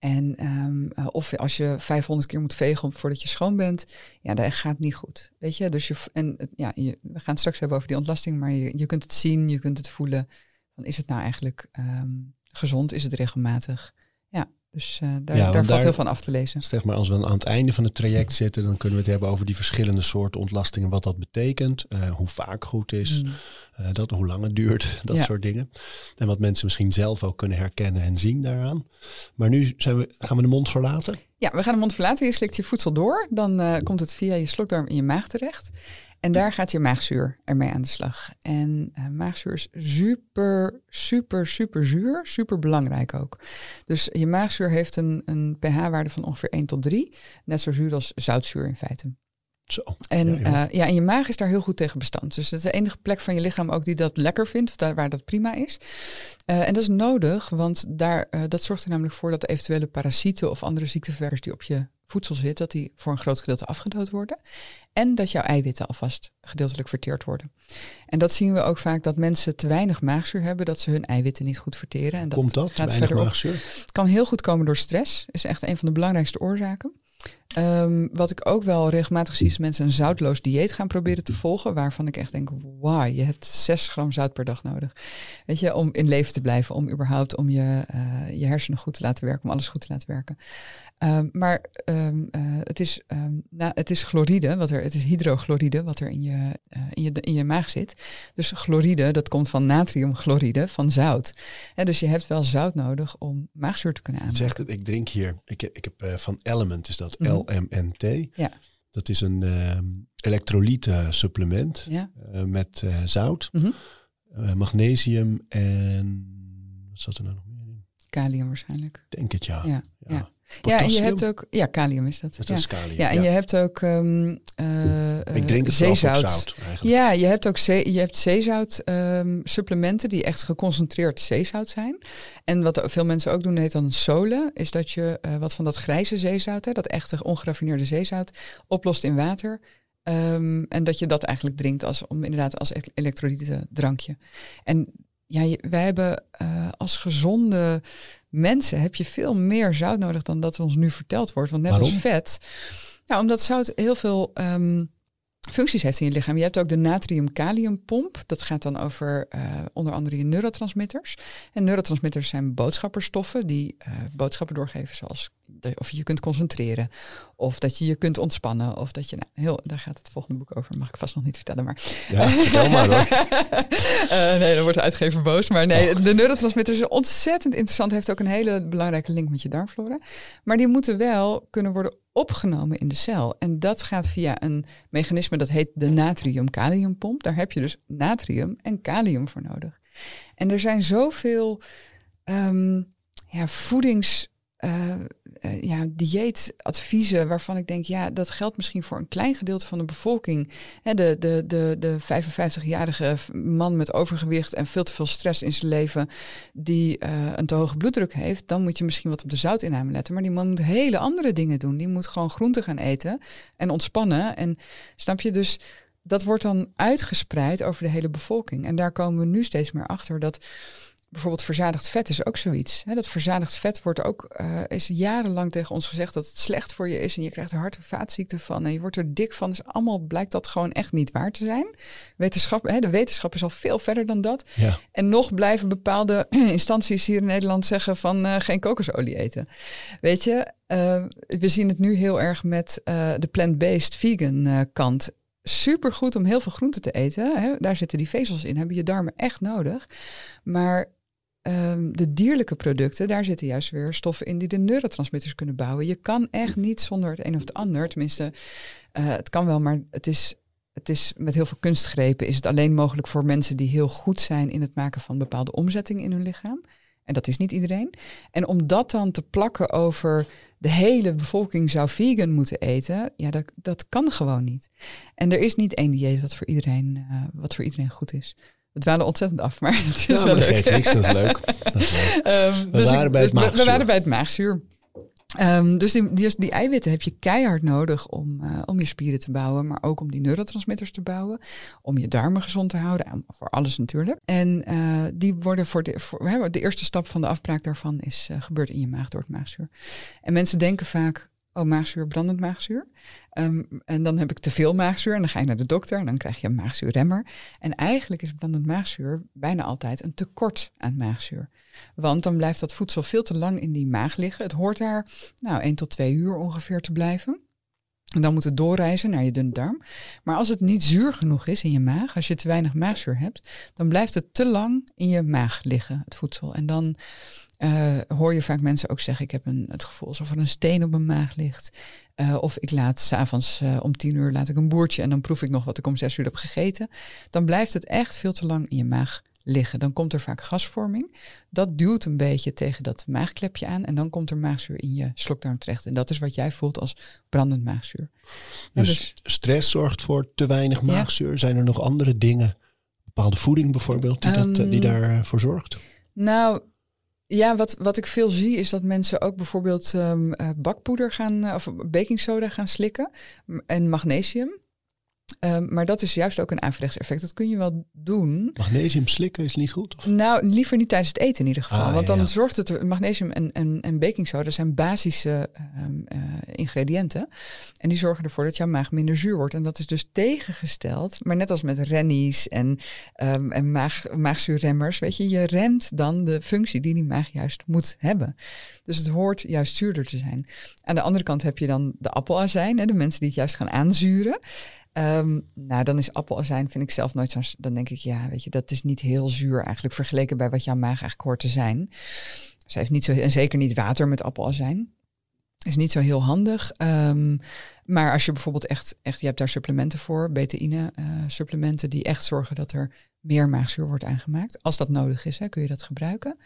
En, ehm, eh, of als je 500 keer moet vegen voordat je schoon bent. Ja, dat gaat niet goed. Weet je? Dus je, en, ja, we gaan het straks hebben over die ontlasting. Maar je, je kunt het zien, je kunt het voelen. Van, is het nou eigenlijk ehm, gezond? Is het regelmatig? Dus eh, daar, Ja, daar valt daar- heel van af te lezen. Zeg maar, als we aan het einde van het traject zitten, dan kunnen we het hebben over die verschillende soorten ontlastingen, wat dat betekent, eh, hoe vaak goed is, Mm. eh, dat, hoe lang het duurt, <laughs> dat Ja. soort dingen. En wat mensen misschien zelf ook kunnen herkennen en zien daaraan. Maar nu zijn we, gaan we de mond verlaten. Ja, we gaan de mond verlaten. Je slikt je voedsel door. Dan komt het via je slokdarm in je maag terecht. En daar gaat je maagzuur ermee aan de slag. En eh, maagzuur is super, super, super zuur. Super belangrijk ook. Dus je maagzuur heeft een, een pH-waarde van ongeveer 1 tot 3. Net zo zuur als zoutzuur in feite. Zo. En, Ja, ja, en je maag is daar heel goed tegen bestand. Dus dat is de enige plek van je lichaam ook die dat lekker vindt, of daar, waar dat prima is. Eh, en dat is nodig, want daar, eh, dat zorgt er namelijk voor dat eventuele parasieten of andere ziekteverwekkers die op je voedsel zitten, dat die voor een groot gedeelte afgedood worden. En dat jouw eiwitten alvast gedeeltelijk verteerd worden. En dat zien we ook vaak dat mensen te weinig maagzuur hebben, dat ze hun eiwitten niet goed verteren. En dat Komt dat? gaat Weinig op. maagzuur? Het kan heel goed komen door stress. Is echt een van de belangrijkste oorzaken. Ehm, wat ik ook wel regelmatig zie is mensen een zoutloos dieet gaan proberen te volgen. Waarvan ik echt denk, wauw, je hebt 6 gram zout per dag nodig. Weet je, om in leven te blijven. Om überhaupt om je, eh, je hersenen goed te laten werken. Om alles goed te laten werken. Ehm, maar ehm, eh, het, is, nou, het is chloride, wat er, het is hydrochloride wat er in je, eh, in, je, in je maag zit. Dus chloride, dat komt van natriumchloride, van zout. Dus je hebt wel zout nodig om maagzuur te kunnen aanmaken. Zegt het, ik drink hier, ik, ik heb eh, van Element, is dat Mhm. LMNT. Ja. Dat is een elektrolyte supplement Ja. met zout, Mhm. magnesium en wat zat er nou nog meer in? Kalium waarschijnlijk. Denk het ja. Ja, Ja. Ja. Ja, en je hebt ook... Ja, kalium is dat. Dat ja. is kalium. Ja, en je hebt ook ehm, eh, Ik drink het op zout eigenlijk. Ja, je hebt ook zee, je hebt zeezout ehm, supplementen die echt geconcentreerd zeezout zijn. En wat veel mensen ook doen, heet dan solen, is dat je eh, wat van dat grijze zeezout, hè, dat echte ongeraffineerde zeezout, oplost in water. Ehm, en dat je dat eigenlijk drinkt als, om, inderdaad als e- elektrolyte drankje. En ja, wij hebben eh, als gezonde mensen heb je veel meer zout nodig dan dat ons nu verteld wordt. Want net Waarom? als vet. Nou, omdat zout heel veel ehm, functies heeft in je lichaam. Je hebt ook de natrium-kaliumpomp. Dat gaat dan over eh, onder andere je neurotransmitters. En neurotransmitters zijn boodschapperstoffen die eh, boodschappen doorgeven, zoals of je je kunt concentreren, of dat je je kunt ontspannen, of dat je, nou, heel, daar gaat het volgende boek over, mag ik vast nog niet vertellen, maar Ja, vertel maar hoor. <laughs> Eh, nee, dan wordt de uitgever boos. Maar nee, de neurotransmitters is ontzettend interessant. Heeft ook een hele belangrijke link met je darmflora. Maar die moeten wel kunnen worden opgenomen in de cel. En dat gaat via een mechanisme dat heet de natrium-kaliumpomp. Daar heb je dus natrium en kalium voor nodig. En er zijn zoveel ehm, ja, voedings... eh, eh, ja, dieetadviezen waarvan ik denk, ja, dat geldt misschien voor een klein gedeelte van de bevolking. De, de, de, de 55-jarige man met overgewicht en veel te veel stress in zijn leven, die eh, een te hoge bloeddruk heeft, dan moet je misschien wat op de zoutinname letten. Maar die man moet hele andere dingen doen. Die moet gewoon groenten gaan eten en ontspannen. En snap je dus, dat wordt dan uitgespreid over de hele bevolking. En daar komen we nu steeds meer achter dat bijvoorbeeld verzadigd vet is ook zoiets. Hè, dat verzadigd vet wordt ook, eh, is jarenlang tegen ons gezegd dat het slecht voor je is en je krijgt er hart- en vaatziekten van en je wordt er dik van. Dus allemaal blijkt dat gewoon echt niet waar te zijn. Wetenschap, hè, de wetenschap is al veel verder dan dat. Ja. En nog blijven bepaalde <clears throat> instanties hier in Nederland zeggen van eh, geen kokosolie eten. Weet je, eh, we zien het nu heel erg met de plant-based vegan kant. Super goed om heel veel groenten te eten. Hè? Daar zitten die vezels in, hebben je darmen echt nodig. Maar ehm, de dierlijke producten, daar zitten juist weer stoffen in die de neurotransmitters kunnen bouwen. Je kan echt niet zonder het een of het ander. Tenminste, eh, het kan wel, maar het is, het is met heel veel kunstgrepen is het alleen mogelijk voor mensen die heel goed zijn in het maken van bepaalde omzettingen in hun lichaam. En dat is niet iedereen. En om dat dan te plakken over de hele bevolking zou vegan moeten eten, ja, dat, dat kan gewoon niet. En er is niet één dieet wat voor iedereen, eh, wat voor iedereen goed is. We dwalen ontzettend af, maar <laughs> het is Ja, wel leuk. geeft niks, dat is leuk. <laughs> Dat is leuk. We waren bij het we- we, maagzuur. waren bij het maagzuur. Ehm, dus die, die, die eiwitten heb je keihard nodig om, eh, om je spieren te bouwen, maar ook om die neurotransmitters te bouwen, om je darmen gezond te houden, en voor alles natuurlijk. En eh, die worden voor de, voor, de eerste stap van de afbraak daarvan is eh, gebeurd in je maag door het maagzuur. En mensen denken vaak, oh maagzuur, brandend maagzuur. Ehm, en dan heb ik te veel maagzuur en dan ga je naar de dokter en dan krijg je een maagzuurremmer. En eigenlijk is brandend maagzuur bijna altijd een tekort aan maagzuur. Want dan blijft dat voedsel veel te lang in die maag liggen. Het hoort daar nou 1 tot 2 uur ongeveer te blijven. En dan moet het doorreizen naar je dunne darm. Maar als het niet zuur genoeg is in je maag, als je te weinig maagzuur hebt, dan blijft het te lang in je maag liggen, het voedsel. En dan eh, hoor je vaak mensen ook zeggen, ik heb een, het gevoel alsof er een steen op mijn maag ligt. Eh, of ik laat s'avonds uh, om tien uur laat ik een boertje en dan proef ik nog wat ik om zes uur heb gegeten. Dan blijft het echt veel te lang in je maag liggen. Dan komt er vaak gasvorming. Dat duwt een beetje tegen dat maagklepje aan. En dan komt er maagzuur in je slokdarm terecht. En dat is wat jij voelt als brandend maagzuur. Dus, dus stress zorgt voor te weinig maagzuur. Ja. Zijn er nog andere dingen, bepaalde voeding bijvoorbeeld, die, um, dat, die daarvoor zorgt? Nou, ja, wat, wat ik veel zie is dat mensen ook bijvoorbeeld um, bakpoeder gaan, of baking soda gaan slikken. En magnesium. Um, maar dat is juist ook een averechts effect. Dat kun je wel doen. Magnesium slikken is niet goed? Of? Nou, liever niet tijdens het eten in ieder geval. Ah, want dan ja. zorgt het... Magnesium en, en, en baking soda zijn basische um, uh, ingrediënten. En die zorgen ervoor dat jouw maag minder zuur wordt. En dat is dus tegengesteld. Maar net als met rennies en, um, en maag, maagzuurremmers. Weet je, je remt dan de functie die die maag juist moet hebben. Dus het hoort juist zuurder te zijn. Aan de andere kant heb je dan de appelazijn. Hè, de mensen die het juist gaan aanzuren. Um, nou, dan is appelazijn, vind ik zelf nooit zo. Dan denk ik, ja, weet je, dat is niet heel zuur eigenlijk vergeleken bij wat jouw maag eigenlijk hoort te zijn. Ze heeft niet zo, en zeker niet water met appelazijn. Is niet zo heel handig. Um, maar als je bijvoorbeeld echt, echt, je hebt daar supplementen voor, betaïne uh, supplementen, die echt zorgen dat er meer maagzuur wordt aangemaakt. Als dat nodig is, hè, kun je dat gebruiken.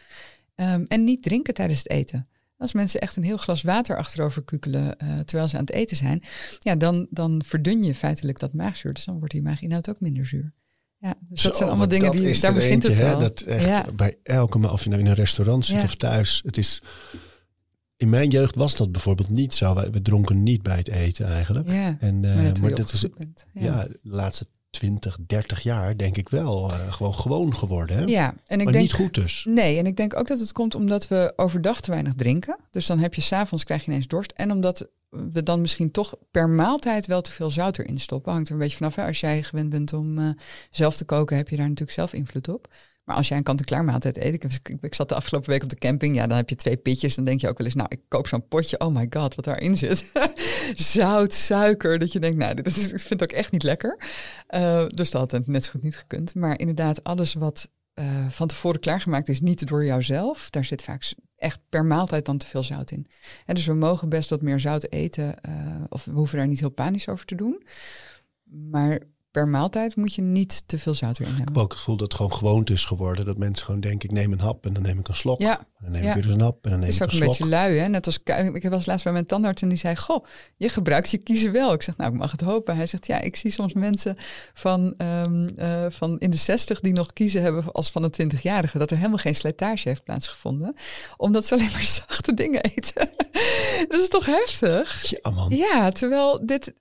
Um, en niet drinken tijdens het eten. Als mensen echt een heel glas water achterover kukelen uh, terwijl ze aan het eten zijn, ja, dan, dan verdun je feitelijk dat maagzuur. Dus dan wordt die maaginhoud ook minder zuur. Ja, dus dat zijn allemaal dingen die daar begint eentje, het wel. dat echt ja. bij elke maal, of je nou in een restaurant zit of thuis, het is. In mijn jeugd was dat bijvoorbeeld niet zo. We, dronken niet bij het eten eigenlijk. Ja, en, uh, maar, dat is bent. Ja. de laatste 20, 30 jaar denk ik wel uh, gewoon gewoon geworden. Hè? Ja, en ik maar denk niet goed dus. Nee, en ik denk ook dat het komt omdat we overdag te weinig drinken. Dus dan heb je s'avonds krijg je ineens dorst. En omdat we dan misschien toch per maaltijd wel te veel zout erin stoppen. Hangt er een beetje vanaf. Hè? Als jij gewend bent om uh, zelf te koken, heb je daar natuurlijk zelf invloed op. Maar als jij een kant-en-klaar maaltijd eet, ik, ik, zat de afgelopen week op de camping, ja, dan heb je twee pitjes. Dan denk je ook wel eens, nou, ik koop zo'n potje, oh my god, wat daarin zit. <laughs> Zout, suiker, dat je denkt, nou, dit is, ik vind ook echt niet lekker. Uh, dus dat had het net zo goed niet gekund. Maar inderdaad, alles wat uh, van tevoren klaargemaakt is, niet door jouzelf, daar zit vaak echt per maaltijd dan te veel zout in. En dus we mogen best wat meer zout eten, uh, of we hoeven daar niet heel panisch over te doen. Maar per maaltijd moet je niet te veel zout erin hebben. Ik heb ook het gevoel dat het gewoon gewoonte is geworden. Dat mensen gewoon denken, ik neem een hap en dan neem ik een slok. Ja. En dan neem ik weer een hap en dan neem ik een slok. Het is ook een beetje lui, hè? Net als, ik was laatst bij mijn tandarts en die zei, goh, je gebruikt je kiezen wel. Ik zeg, nou, ik mag het hopen. Hij zegt, ja, ik zie soms mensen van, um, uh, van in de zestig die nog kiezen hebben als van een 20-jarige. Dat er helemaal geen slijtage heeft plaatsgevonden. Omdat ze alleen maar <laughs> zachte dingen eten. <laughs> dat is toch heftig? Ja, man. Ja, terwijl dit,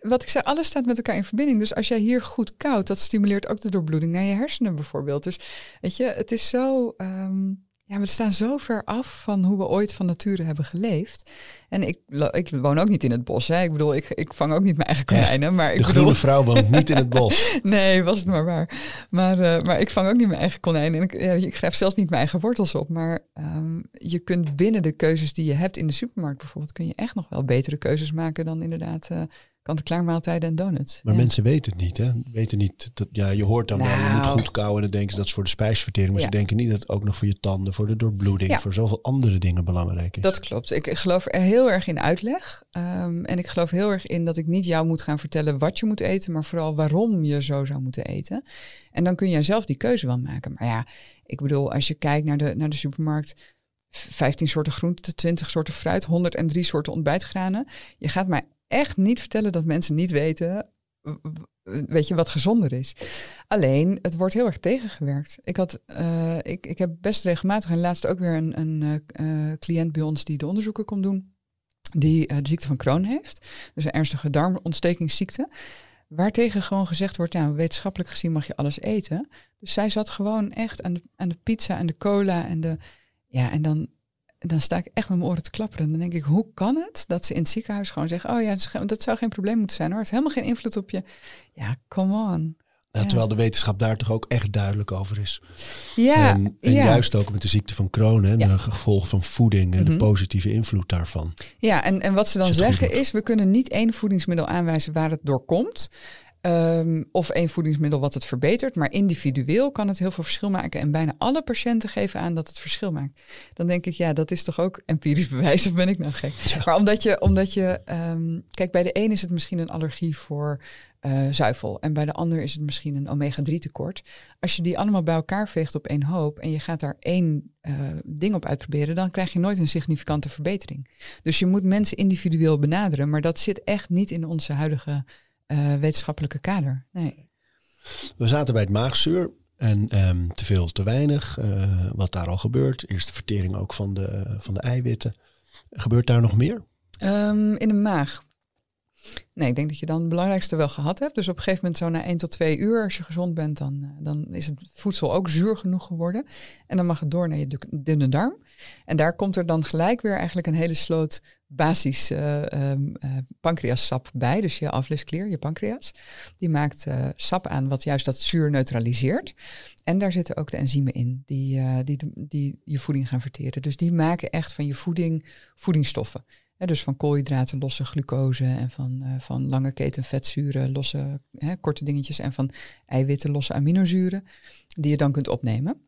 wat ik zei, alles staat met elkaar in verbinding. Dus als jij hier goed koudt, dat stimuleert ook de doorbloeding naar je hersenen bijvoorbeeld. Dus weet je, het is zo. Um, ja, we staan zo ver af van hoe we ooit van nature hebben geleefd. En ik, ik woon ook niet in het bos. Hè. Ik bedoel, ik, ik vang ook niet mijn eigen konijnen. maar ik de bedoel... vrouw woont niet in het bos. <laughs> nee, was het maar waar. Maar, uh, maar ik vang ook niet mijn eigen konijnen. En ik, ja, ik grijp zelfs niet mijn eigen wortels op. Maar um, je kunt binnen de keuzes die je hebt in de supermarkt bijvoorbeeld... kun je echt nog wel betere keuzes maken dan inderdaad... Uh, kant-en-klaar maaltijden en donuts. Maar ja. mensen weten het niet, hè? Weten niet dat, ja, je hoort dan nou, wel, je moet goed kouwen en dan denken ze dat is voor de spijsvertering. Maar ja. ze denken niet dat het ook nog voor je tanden, voor de doorbloeding, ja. voor zoveel andere dingen belangrijk is. Dat klopt. Ik geloof er heel erg in uitleg. Um, en ik geloof heel erg in dat ik niet jou moet gaan vertellen wat je moet eten, maar vooral waarom je zo zou moeten eten. En dan kun jij zelf die keuze wel maken. Maar ja, ik bedoel, als je kijkt naar de, naar de supermarkt. 15 soorten groenten, 20 soorten fruit, 103 soorten ontbijtgranen. Je gaat mij echt niet vertellen dat mensen niet weten, weet je, wat gezonder is. Alleen, het wordt heel erg tegengewerkt. Ik, had, uh, ik, ik heb best regelmatig en laatst ook weer een, een uh, cliënt bij ons die de onderzoeken komt doen, die de ziekte van Crohn heeft. Dus een ernstige darmontstekingsziekte. Waartegen gewoon gezegd wordt, nou, wetenschappelijk gezien mag je alles eten. Dus zij zat gewoon echt aan de, aan de pizza en de cola en de... Ja, en dan, dan sta ik echt met mijn oren te klapperen. Dan denk ik, hoe kan het dat ze in het ziekenhuis gewoon zeggen... oh ja, dat zou geen probleem moeten zijn hoor. Het heeft helemaal geen invloed op je. Ja, come on. Ja, terwijl de wetenschap daar toch ook echt duidelijk over is. Ja, en, en ja. juist ook met de ziekte van Crohn en ja. de gevolgen van voeding en Mhm. de positieve invloed daarvan. Ja, en, en wat ze dan zeggen is, we kunnen niet één voedingsmiddel aanwijzen waar het door komt. Ehm, of één voedingsmiddel wat het verbetert. Maar individueel kan het heel veel verschil maken. En bijna alle patiënten geven aan dat het verschil maakt. Dan denk ik, ja, dat is toch ook empirisch <laughs> bewijs. Of ben ik nou gek? Ja. Maar omdat je, omdat je ehm, kijk, bij de een is het misschien een allergie voor eh, zuivel. En bij de ander is het misschien een omega-3 tekort. Als je die allemaal bij elkaar veegt op één hoop en je gaat daar één eh, ding op uitproberen, dan krijg je nooit een significante verbetering. Dus je moet mensen individueel benaderen, maar dat zit echt niet in onze huidige eh, wetenschappelijke kader. Nee. We zaten bij het maagzuur en ehm, te veel, te weinig. eh, wat daar al gebeurt. Eerst de vertering ook van de, van de eiwitten. Gebeurt daar nog meer? Ehm, in de maag. Nee, ik denk dat je dan het belangrijkste wel gehad hebt. Dus op een gegeven moment zo na 1 tot 2 uur, als je gezond bent, dan, eh, dan is het voedsel ook zuur genoeg geworden. En dan mag het door naar je du- dunne darm. En daar komt er dan gelijk weer eigenlijk een hele sloot basis ehm, eh, pancreassap bij. Dus je aflisklier, je pancreas. Die maakt eh, sap aan wat juist dat zuur neutraliseert. En daar zitten ook de enzymen in die, die, die je voeding gaan verteren. Dus die maken echt van je voeding voedingsstoffen. Dus van koolhydraten losse glucose en van, van lange keten vetzuren losse hè, korte dingetjes en van eiwitten losse aminozuren die je dan kunt opnemen.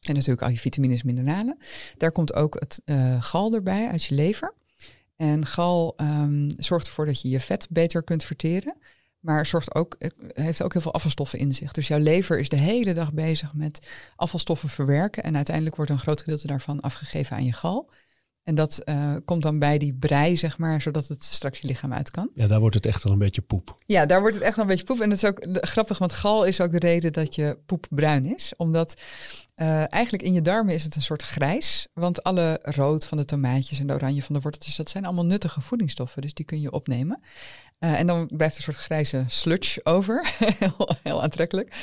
En natuurlijk al je vitamines, mineralen. Daar komt ook het eh, gal erbij uit je lever. En gal ehm, zorgt ervoor dat je je vet beter kunt verteren. Maar zorgt ook, eh, heeft ook heel veel afvalstoffen in zich. Dus jouw lever is de hele dag bezig met afvalstoffen verwerken. En uiteindelijk wordt een groot gedeelte daarvan afgegeven aan je gal. En dat eh, komt dan bij die brei, zeg maar, zodat het straks je lichaam uit kan. Ja, daar wordt het echt al een beetje poep. Ja, daar wordt het echt wel een beetje poep. En dat is ook grappig, want gal is ook de reden dat je poep bruin is. Omdat uh, eigenlijk in je darmen is het een soort grijs. Want alle rood van de tomaatjes en de oranje van de worteltjes, dat zijn allemaal nuttige voedingsstoffen. Dus die kun je opnemen. Uh, en dan blijft een soort grijze sludge over. <laughs> heel, heel, aantrekkelijk.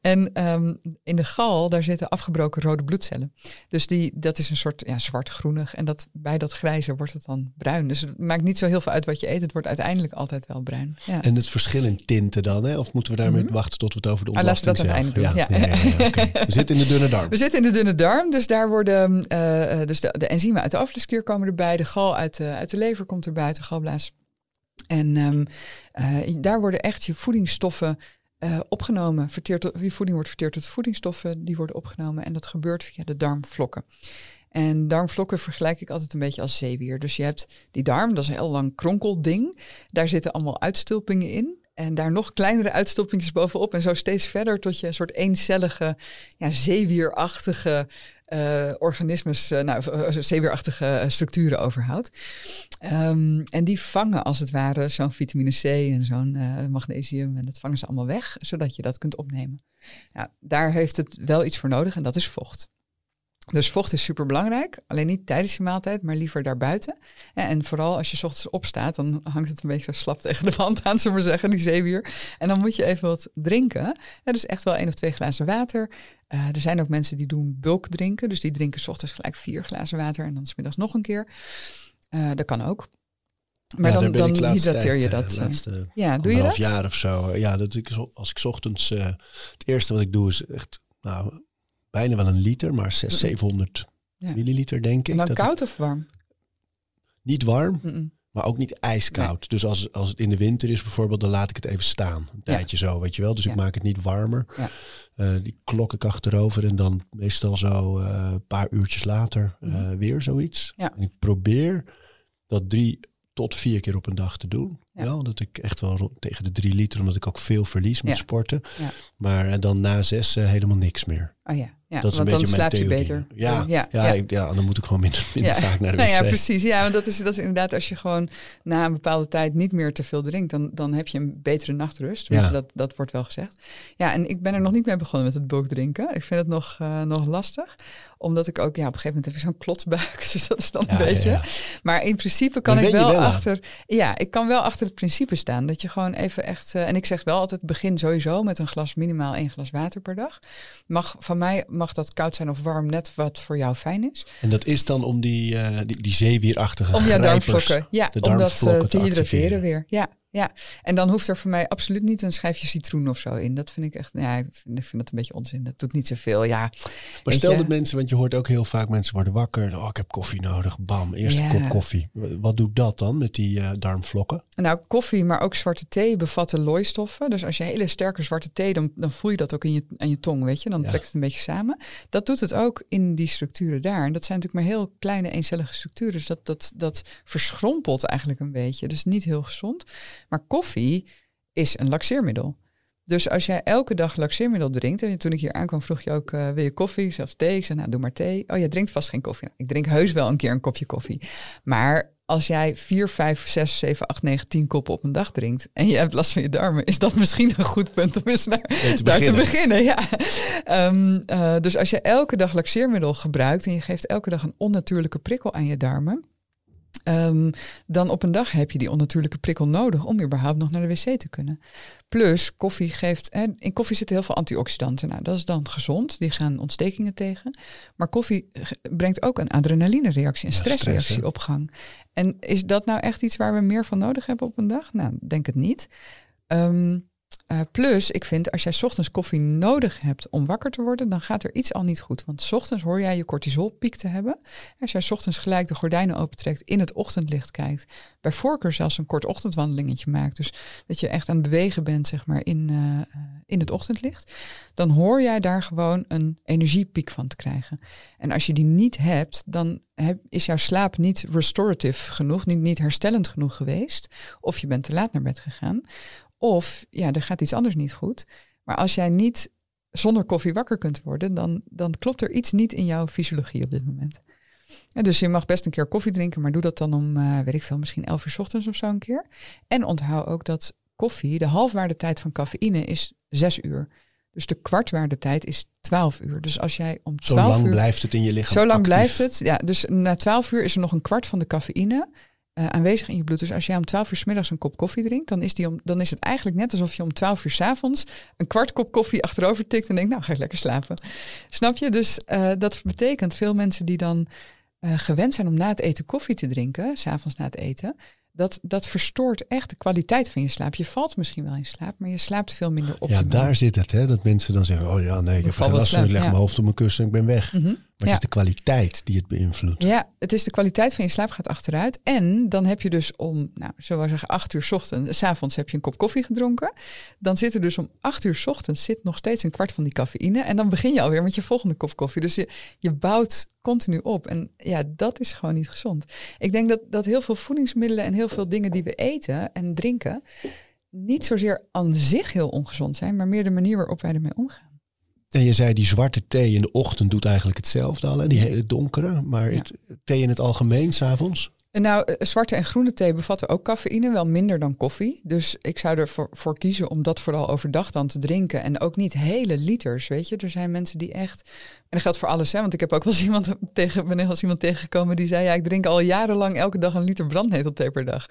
En um, in de gal, daar zitten afgebroken rode bloedcellen. Dus die, dat is een soort ja, zwart-groenig. En dat, bij dat grijze wordt het dan bruin. Dus het maakt niet zo heel veel uit wat je eet. Het wordt uiteindelijk altijd wel bruin. Ja. En het verschil in tinten dan? Hè? Of moeten we daarmee mm -hmm. wachten tot we het over de ontlasting ah, laten we dat zelf? Ja, ja. ja okay. <laughs> We zitten in de dunne darm. We zitten in de dunne darm. Dus daar worden uh, dus de, enzymen uit de afluisklier komen erbij. De gal uit de, uit de lever komt erbij, de galblaas. En um, uh, daar worden echt je voedingsstoffen opgenomen. Verteerd, je voeding wordt verteerd tot voedingsstoffen, die worden opgenomen. En dat gebeurt via de darmvlokken. En darmvlokken vergelijk ik altijd een beetje als zeewier. Dus je hebt die darm, dat is een heel lang kronkelding. Daar zitten allemaal uitstulpingen in. En daar nog kleinere uitstulpingjes bovenop. En zo steeds verder tot je een soort eencellige, ja, zeewierachtige uh, organismes, uh, nou, zeewierachtige structuren overhoudt. Um, en die vangen als het ware zo'n vitamine C en zo'n magnesium. En dat vangen ze allemaal weg, zodat je dat kunt opnemen. Ja, daar heeft het wel iets voor nodig en dat is vocht. Dus vocht is super belangrijk. Alleen niet tijdens je maaltijd, maar liever daarbuiten. En vooral als je ochtends opstaat, dan hangt het een beetje zo slap tegen de wand aan, zullen we maar zeggen, die zeewier. En dan moet je even wat drinken. Ja, dus echt wel één of twee glazen water. Uh, er zijn ook mensen die doen bulk drinken. Dus die drinken s ochtends gelijk vier glazen water en dan smiddags nog een keer. Uh, dat kan ook. Maar ja, dan, dan hydrateer je dat. De laatste ja, doe je dat? jaar of zo. Ja, dat ik, als ik ochtends. Uh, het eerste wat ik doe is echt. Nou, bijna wel een liter, maar 600, 700 ja. milliliter denk ik. En dan dat koud of warm? Niet warm, mm -mm. maar ook niet ijskoud. Nee. Dus als, als het in de winter is bijvoorbeeld, dan laat ik het even staan. Een tijdje ja. zo, weet je wel. Dus ja. ik maak het niet warmer. Uh, die klok ik achterover en dan meestal zo een uh, paar uurtjes later uh, mm. weer zoiets. En ik probeer dat drie tot vier keer op een dag te doen. Ja. Wel, dat ik echt wel rond, tegen de drie liter, omdat ik ook veel verlies met sporten. Maar dan na zes helemaal niks meer. Oh ja. Ja, dat is want een beetje dan slaap je beter. Ja, ja, ja, ja. Ik, ja, dan moet ik gewoon minder, minder ja. vaak naar de nou wc. ja, precies. Ja, want dat is, dat is inderdaad als je gewoon na een bepaalde tijd niet meer te veel drinkt, dan, dan heb je een betere nachtrust. Dus dat, dat wordt wel gezegd. Ja, en ik ben er nog niet mee begonnen met het bulk drinken. Ik vind het nog, uh, nog lastig, omdat ik ook, ja, op een gegeven moment heb ik zo'n klotsbuik, <laughs> dus dat is dan een Ja, beetje. ja. Maar in principe kan ik wel, aan? achter, ja, ik kan wel achter het principe staan. Dat je gewoon even echt, uh, en ik zeg wel altijd, begin sowieso met een glas, minimaal één glas water per dag. Mag, van mij mag dat koud zijn of warm, net wat voor jou fijn is. En dat is dan om die, uh, die, die zeewierachtige Om jouw darmvlokken, ja, om dat uh, te hydratere activeren. weer. Ja, ja. En dan hoeft er voor mij absoluut niet een schijfje citroen of zo in. Dat vind ik echt, ja, ik vind, ik vind dat een beetje onzin. Dat doet niet zoveel, ja. Maar stel je? dat mensen, want je hoort ook heel vaak mensen worden wakker. Oh, ik heb koffie nodig. Bam, eerste Ja. kop koffie. Wat doet dat dan met die uh, darmvlokken? Nou, koffie, maar ook zwarte thee bevatten looistoffen. Dus als je hele sterke zwarte thee, dan, dan voel je dat ook in je, aan je tong, weet je. Dan Ja. trekt het een beetje samen. Dat doet het ook in die structuren daar. En dat zijn natuurlijk maar heel kleine eencellige structuren. Dus dat, dat, dat verschrompelt eigenlijk een beetje. Dus niet heel gezond. Maar koffie is een laxeermiddel. Dus als jij elke dag laxeermiddel drinkt, en toen ik hier aankwam vroeg je ook, eh, wil je koffie, zelfs thee? Ik zei, nou doe maar thee. Oh, jij drinkt vast geen koffie. Nou, ik drink heus wel een keer een kopje koffie. Maar als jij 4, 5, 6, 7, 8, 9, 10 koppen op een dag drinkt en je hebt last van je darmen, is dat misschien een goed punt om eens naar, te daar te beginnen. beginnen. Ja. Ehm, eh, dus als je elke dag laxeermiddel gebruikt en je geeft elke dag een onnatuurlijke prikkel aan je darmen, Ehm, dan op een dag heb je die onnatuurlijke prikkel nodig om überhaupt nog naar de wc te kunnen. Plus, koffie geeft. Hè, in koffie zitten heel veel antioxidanten. Nou, dat is dan gezond. Die gaan ontstekingen tegen. Maar koffie brengt ook een adrenalinereactie, een stressreactie stress, op gang. En is dat nou echt iets waar we meer van nodig hebben op een dag? Nou, denk het niet. Ehm, eh, plus, ik vind als jij ochtends koffie nodig hebt om wakker te worden, dan gaat er iets al niet goed. Want ochtends hoor jij je cortisolpiek te hebben. Als jij ochtends gelijk de gordijnen opentrekt, in het ochtendlicht kijkt, bij voorkeur zelfs een kort ochtendwandelingetje maakt, dus dat je echt aan het bewegen bent, zeg maar, in, eh, eh, in het ochtendlicht, dan hoor jij daar gewoon een energiepiek van te krijgen. En als je die niet hebt, dan is jouw slaap niet restorative genoeg, niet, niet herstellend genoeg geweest, of je bent te laat naar bed gegaan. Of ja, er gaat iets anders niet goed. Maar als jij niet zonder koffie wakker kunt worden, dan, dan klopt er iets niet in jouw fysiologie op dit moment. Ja, dus je mag best een keer koffie drinken, maar doe dat dan om, eh, weet ik veel, misschien 11 uur 's ochtends of zo een keer. En onthoud ook dat koffie, de halfwaardetijd van cafeïne is 6 uur. Dus de kwartwaardetijd is 12 uur. Dus als jij om Zo 12 lang uur... blijft het in je lichaam Zo lang actief. blijft het. Ja, dus na 12 uur is er nog een kwart van de cafeïne eh, aanwezig in je bloed. Dus als jij om 12 uur 's middags een kop koffie drinkt, dan is, die om, dan is het eigenlijk net alsof je om 12 uur 's avonds een kwart kop koffie achterover tikt en denkt, nou ga ik lekker slapen. Snap je? Dus eh, dat betekent veel mensen die dan eh, gewend zijn om na het eten koffie te drinken, s'avonds na het eten, dat, dat verstoort echt de kwaliteit van je slaap. Je valt misschien wel in slaap, maar je slaapt veel minder Ja, optimaal. daar zit het. Hè? Dat mensen dan zeggen, oh ja, nee, ik heb geen last van. Ik leg ja. mijn hoofd op mijn kussen en ik ben weg. Mhm. Maar Ja. het is de kwaliteit die het beïnvloedt. Ja, het is de kwaliteit van je slaap gaat achteruit. En dan heb je dus om, nou, zullen we zeggen, acht uur 's ochtends, 's avonds heb je een kop koffie gedronken. Dan zit er dus om acht uur 's ochtends zit nog steeds een kwart van die cafeïne. En dan begin je alweer met je volgende kop koffie. Dus je, je bouwt continu op. En ja, dat is gewoon niet gezond. Ik denk dat, dat heel veel voedingsmiddelen en heel veel dingen die we eten en drinken, niet zozeer aan zich heel ongezond zijn, maar meer de manier waarop wij ermee omgaan. En je zei, die zwarte thee in de ochtend doet eigenlijk hetzelfde al. Hè? Die hele donkere. Maar Ja. het, thee in het algemeen, s'avonds? Nou, eh, zwarte en groene thee bevatten ook cafeïne, wel minder dan koffie. Dus ik zou ervoor voor kiezen om dat vooral overdag dan te drinken. En ook niet hele liters, weet je. Er zijn mensen die echt... En dat geldt voor alles, hè. Want ik heb ook wel eens iemand, <laughs> tegen, ben wel eens iemand tegengekomen die zei... ja, ik drink al jarenlang elke dag een liter brandnetelthee per dag.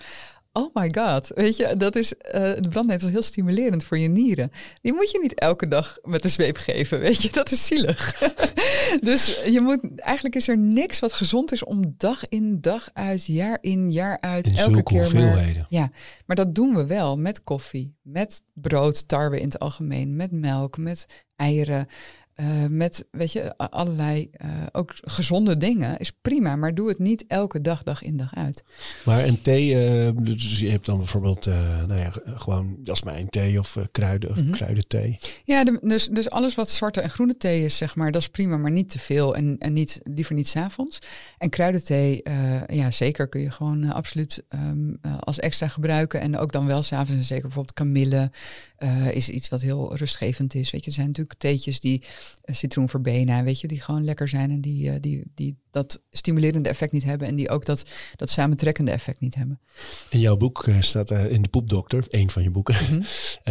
Oh my god, weet je, dat is, eh de brandnetel is heel stimulerend voor je nieren. Die moet je niet elke dag met de zweep geven, weet je, dat is zielig. <laughs> dus je moet, eigenlijk is er niks wat gezond is om dag in, dag uit, jaar in, jaar uit, In elke keer maar... Ja, maar dat doen we wel met koffie, met brood, tarwe in het algemeen, met melk, met eieren, eh, met weet je, allerlei eh, ook gezonde dingen. Is prima, maar doe het niet elke dag, dag in, dag uit. Maar een thee, eh, dus je hebt dan bijvoorbeeld, nou ja, gewoon jasmijn thee of kruiden, Mhm. kruidenthee. Ja, de- dus, dus alles wat zwarte en groene thee is, zeg maar, dat is prima, maar niet te veel en, en niet, liever niet s'avonds. En kruidenthee, ja, zeker kun je gewoon absoluut ehm, eh, als extra gebruiken. En ook dan wel s'avonds. En zeker bijvoorbeeld kamille is iets wat heel rustgevend is. Weet je, er zijn natuurlijk theetjes die eh, citroen verbena, weet je, die gewoon lekker zijn en die, eh, die, die dat stimulerende effect niet hebben en die ook dat, dat samentrekkende effect niet hebben. In jouw boek eh, staat in de Poepdokter, een van je boeken, Mhm.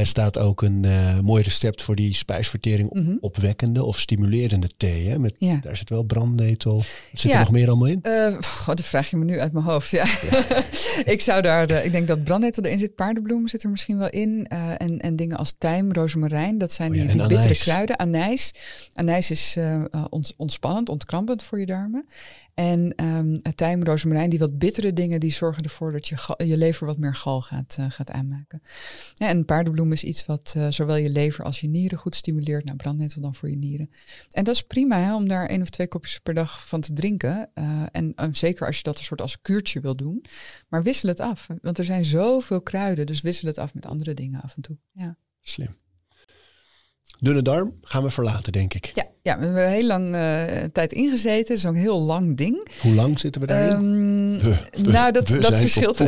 <laughs> staat ook een mooi recept voor die spijsvertering Mhm. opwekkende of stimulerende thee. Hè? Met, Ja. Daar zit wel brandnetel. Zit Ja. er nog meer allemaal in? God, dat vraag je me nu uit mijn hoofd. Ja. <laughs> ik zou daar, de, ik denk dat brandnetel erin zit, paardenbloem zit er misschien wel in. en, en dingen als tijm, rozemarijn, dat zijn Oh die, die bittere kruiden. Anijs. Anijs is eh, eh, ont- ontspannend, ontkrampend voor je darmen. En ehm tijm, rozemarijn, die wat bittere dingen, die zorgen ervoor dat je, je lever wat meer gal gaat, eh, gaat aanmaken. Ja, en paardenbloem is iets wat zowel je lever als je nieren goed stimuleert. Nou, brandnetel dan voor je nieren. En dat is prima hè, om daar één of twee kopjes per dag van te drinken. En eh, zeker als je dat een soort als kuurtje wil doen. Maar wissel het af. Want er zijn zoveel kruiden, dus wissel het af met andere dingen af en toe. Ja, Slim. Dunne darm gaan we verlaten, denk ik. ja, ja we hebben heel lang eh, tijd ingezeten. Dat is ook een heel lang ding. Hoe lang zitten we daarin? Ehm, We- we- nou, dat, dat verschilt. <laughs>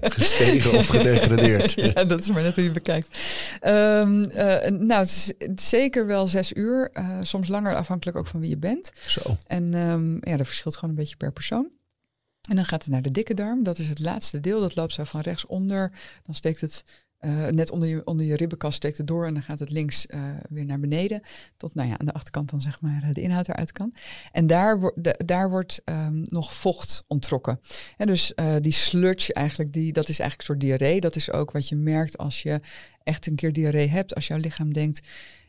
Gestegen of gedegradeerd. ja, dat is maar net hoe je bekijkt. Ehm, eh, nou, het is, het is zeker wel zes uur. eh, soms langer, afhankelijk ook van wie je bent. Zo. En ehm, ja, dat verschilt gewoon een beetje per persoon. En dan gaat het naar de dikke darm. Dat is het laatste deel. Dat loopt zo van rechts onder. Dan steekt het eh, net onder je, onder je ribbenkast steekt het door. En dan gaat het links eh, weer naar beneden. Tot nou ja, aan de achterkant dan zeg maar eh, de inhoud eruit kan. En daar, wo- de- daar wordt ehm, nog vocht onttrokken. En dus die sludge eigenlijk, die, dat is eigenlijk een soort diarree. Dat is ook wat je merkt als je echt een keer diarree hebt. Als jouw lichaam denkt,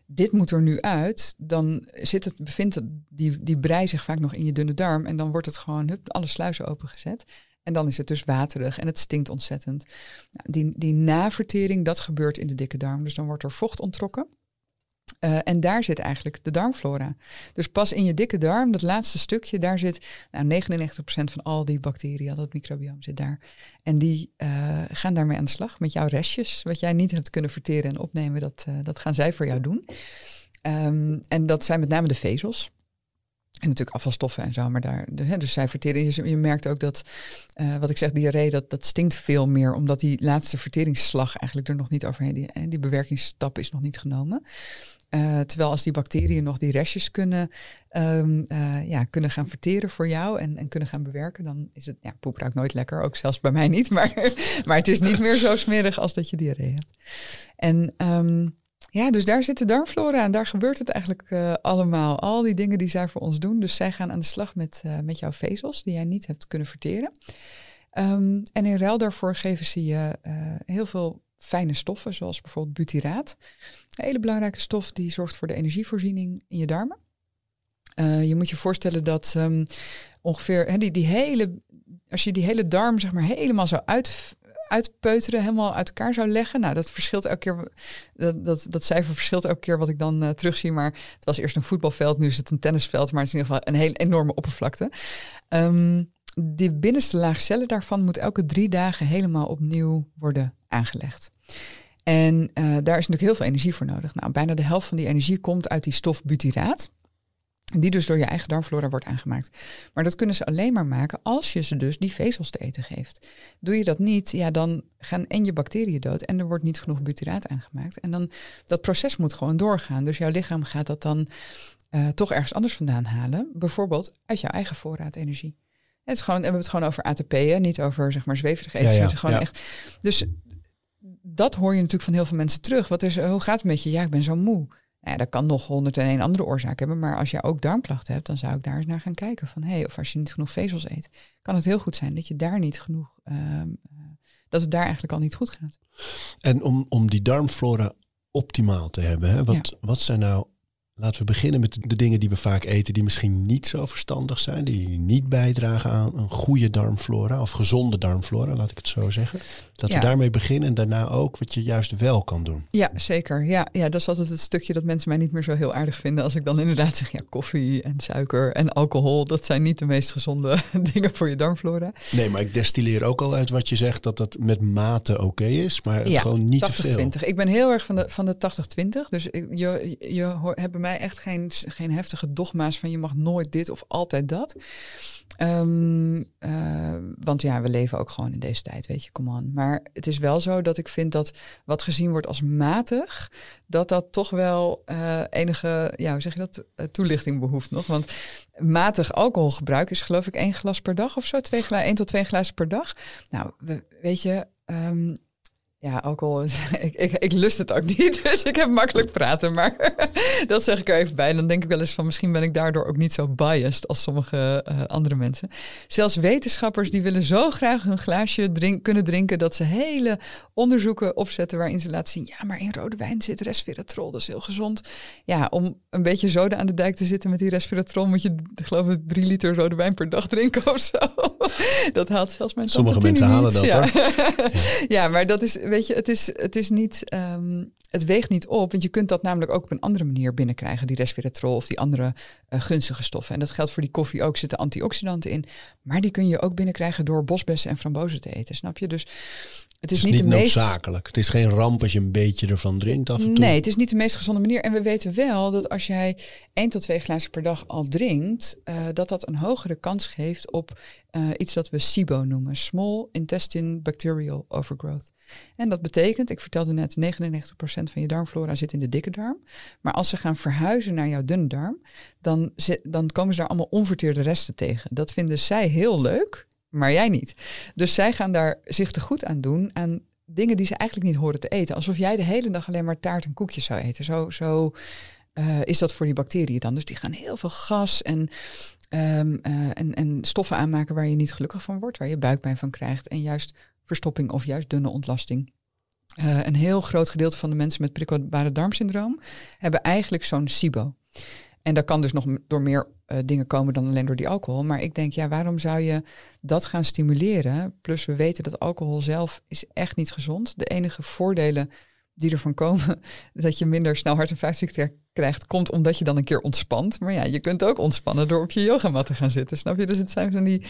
dit moet er nu uit, dan zit het, bevindt die, die brei zich vaak nog in je dunne darm en dan wordt het gewoon hup, alle sluizen opengezet. En dan is het dus waterig en het stinkt ontzettend. Nou, die, die navertering, dat gebeurt in de dikke darm. Dus dan wordt er vocht onttrokken. Eh, en daar zit eigenlijk de darmflora. Dus pas in je dikke darm, dat laatste stukje, daar zit nou, 99% van al die bacteriën, al dat microbioom zit daar. En die eh, gaan daarmee aan de slag met jouw restjes. Wat jij niet hebt kunnen verteren en opnemen, dat, eh, dat gaan zij voor jou doen. Ehm, en dat zijn met name de vezels. Natuurlijk afvalstoffen en zo, maar daar, dus zij verteren. Je, merkt ook dat, eh, wat ik zeg, diarree, dat, dat stinkt veel meer, omdat die laatste verteringsslag eigenlijk er nog niet overheen, die, die bewerkingsstap is nog niet genomen. Uh, terwijl als die bacteriën nog die restjes kunnen, um, uh, ja, kunnen gaan verteren voor jou en, en kunnen gaan bewerken, dan is het, ja, poep ruikt nooit lekker, ook zelfs bij mij niet, <laughs> maar, maar het is niet meer zo smerig als dat je diarree hebt. En um, ja, dus daar zit de darmflora en daar gebeurt het eigenlijk uh, allemaal. Al die dingen die zij voor ons doen. Dus zij gaan aan de slag met, met jouw vezels die jij niet hebt kunnen verteren. Um, en in ruil daarvoor geven ze je heel veel fijne stoffen, zoals bijvoorbeeld butyraat. Een hele belangrijke stof die zorgt voor de energievoorziening in je darmen. Je moet je voorstellen dat um, ongeveer die, die hele, als je die hele darm zeg maar helemaal zou uit, uitpeuteren, helemaal uit elkaar zou leggen. Nou, dat verschilt elke keer. Dat, dat, dat cijfer verschilt elke keer wat ik dan uh, terugzie. Maar het was eerst een voetbalveld, nu is het een tennisveld, maar het is in ieder geval een hele enorme oppervlakte. Um, die binnenste laag cellen daarvan moet elke drie dagen helemaal opnieuw worden aangelegd. En uh, daar is natuurlijk heel veel energie voor nodig. Nou, bijna de helft van die energie komt uit die stof butyraat. Die dus door je eigen darmflora wordt aangemaakt. Maar dat kunnen ze alleen maar maken als je ze dus die vezels te eten geeft. Doe je dat niet, ja, dan gaan en je bacteriën dood en er wordt niet genoeg butyraat aangemaakt. En dan dat proces moet gewoon doorgaan. Dus jouw lichaam gaat dat dan uh, toch ergens anders vandaan halen. Bijvoorbeeld uit jouw eigen voorraad energie. Het is gewoon, we hebben het gewoon over ATP, hè? niet over zeg maar zweverig eten. Ja, ja, gewoon ja. echt. Dus dat hoor je natuurlijk van heel veel mensen terug. Wat is, hoe gaat het met je? Ja, ik ben zo moe. Nou ja, dat kan nog 101 andere oorzaken hebben. Maar als je ook darmklachten hebt, dan zou ik daar eens naar gaan kijken. Van, hey, of als je niet genoeg vezels eet, kan het heel goed zijn dat je daar niet genoeg, uh, dat het daar eigenlijk al niet goed gaat. En om, om die darmflora optimaal te hebben, hè, wat, ja. wat zijn nou Laten we beginnen met de dingen die we vaak eten, die misschien niet zo verstandig zijn, die niet bijdragen aan een goede darmflora of gezonde darmflora, laat ik het zo zeggen. Dat ja. we daarmee beginnen en daarna ook wat je juist wel kan doen. Ja, zeker. Ja, ja, dat is altijd het stukje dat mensen mij niet meer zo heel aardig vinden als ik dan inderdaad zeg, ja, koffie en suiker en alcohol, dat zijn niet de meest gezonde <laughs> dingen voor je darmflora. Nee, maar ik destilleer ook al uit wat je zegt dat dat met mate oké okay is, maar ja, gewoon niet 80, te veel. 20. Ik ben heel erg van de, van de 80-20, dus ik, je, je hebt bij mij echt geen, geen heftige dogma's van je mag nooit dit of altijd dat. Um, uh, want ja, we leven ook gewoon in deze tijd, weet je, come on. Maar het is wel zo dat ik vind dat wat gezien wordt als matig, dat dat toch wel uh, enige, ja, hoe zeg je dat, uh, toelichting behoeft nog. Want matig alcoholgebruik is geloof ik één glas per dag of zo, twee gla één tot twee glazen per dag. Nou, we, weet je, um, ja, alcohol, <laughs> ik, ik, ik, lust het ook niet, <laughs> dus ik heb makkelijk praten. Maar <laughs> dat zeg ik er even bij. En dan denk ik wel eens van, misschien ben ik daardoor ook niet zo biased als sommige uh, andere mensen. Zelfs wetenschappers die willen zo graag hun glaasje drink, kunnen drinken, dat ze hele onderzoeken opzetten waarin ze laten zien, ja, maar in rode wijn zit resveratrol, dat is heel gezond. Ja, om een beetje zoden aan de dijk te zitten met die resveratrol, moet je, geloof ik, drie liter rode wijn per dag drinken of zo. dat haalt zelfs mijn Sommige mensen halen dat, ja. ja, maar dat is weet je, het is, het is niet, um, het weegt niet op, want je kunt dat namelijk ook op een andere manier binnenkrijgen, die resveratrol of die andere uh, gunstige stoffen. En dat geldt voor die koffie ook, zitten antioxidanten in, maar die kun je ook binnenkrijgen door bosbessen en frambozen te eten, snap je? Dus het is, het is niet, niet de meest noodzakelijk. Het is geen ramp als je een beetje ervan drinkt af en toe. Nee, het is niet de meest gezonde manier. En we weten wel dat als jij één tot twee glazen per dag al drinkt, uh, dat dat een hogere kans geeft op uh, iets dat we SIBO noemen, Small Intestine Bacterial Overgrowth. En dat betekent, ik vertelde net, 99% van je darmflora zit in de dikke darm. Maar als ze gaan verhuizen naar jouw dunne darm, dan, dan komen ze daar allemaal onverteerde resten tegen. Dat vinden zij heel leuk, maar jij niet. Dus zij gaan daar zich te goed aan doen aan dingen die ze eigenlijk niet horen te eten. Alsof jij de hele dag alleen maar taart en koekjes zou eten. Zo, zo uh, is dat voor die bacteriën dan. Dus die gaan heel veel gas en Um, uh, en, en stoffen aanmaken waar je niet gelukkig van wordt, waar je buikpijn van krijgt en juist verstopping of juist dunne ontlasting. Uh, een heel groot gedeelte van de mensen met prikkelbare darmsyndroom hebben eigenlijk zo'n SIBO. En dat kan dus nog door meer uh, dingen komen dan alleen door die alcohol. Maar ik denk, ja, waarom zou je dat gaan stimuleren? Plus we weten dat alcohol zelf is echt niet gezond. De enige voordelen die ervan komen <laughs> dat je minder snel hart- en vaatziekten krijgt, komt omdat je dan een keer ontspant. Maar ja, je kunt ook ontspannen door op je yogamat te gaan zitten. Snap je? Dus het zijn van die,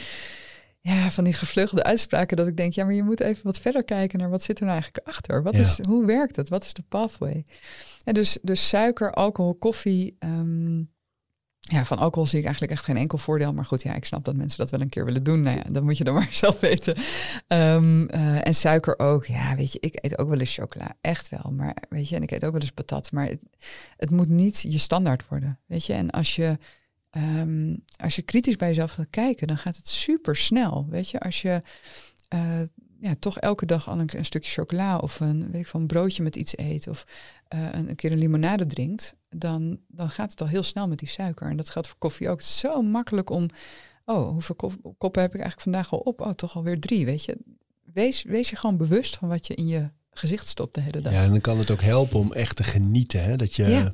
ja, van die gevleugelde uitspraken dat ik denk, ja, maar je moet even wat verder kijken naar wat zit er nou eigenlijk achter. Wat Ja. is, hoe werkt het? Wat is de pathway? En dus, dus suiker, alcohol, koffie, ehm, ja, van alcohol zie ik eigenlijk echt geen enkel voordeel. Maar goed, ja, ik snap dat mensen dat wel een keer willen doen. Nou ja, dan moet je dan <laughs> maar zelf weten. Ehm, eh, en suiker ook. Ja, weet je, ik eet ook wel eens chocola. Echt wel. Maar weet je, en ik eet ook wel eens patat. Maar het, het moet niet je standaard worden. Weet je, en als je, ehm, als je kritisch bij jezelf gaat kijken, dan gaat het super snel. Weet je, als je uh, ja, toch elke dag al een, een, stukje chocola of een, weet ik, van een broodje met iets eet. Of uh, een, een, keer een limonade drinkt dan, dan gaat het al heel snel met die suiker. En dat geldt voor koffie ook. Het is zo makkelijk om, oh, hoeveel koppen heb ik eigenlijk vandaag al op? Oh, toch alweer drie, weet je. Wees, wees je gewoon bewust van wat je in je gezicht stopt de hele dag. Ja, en dan kan het ook helpen om echt te genieten. Hè? Dat je,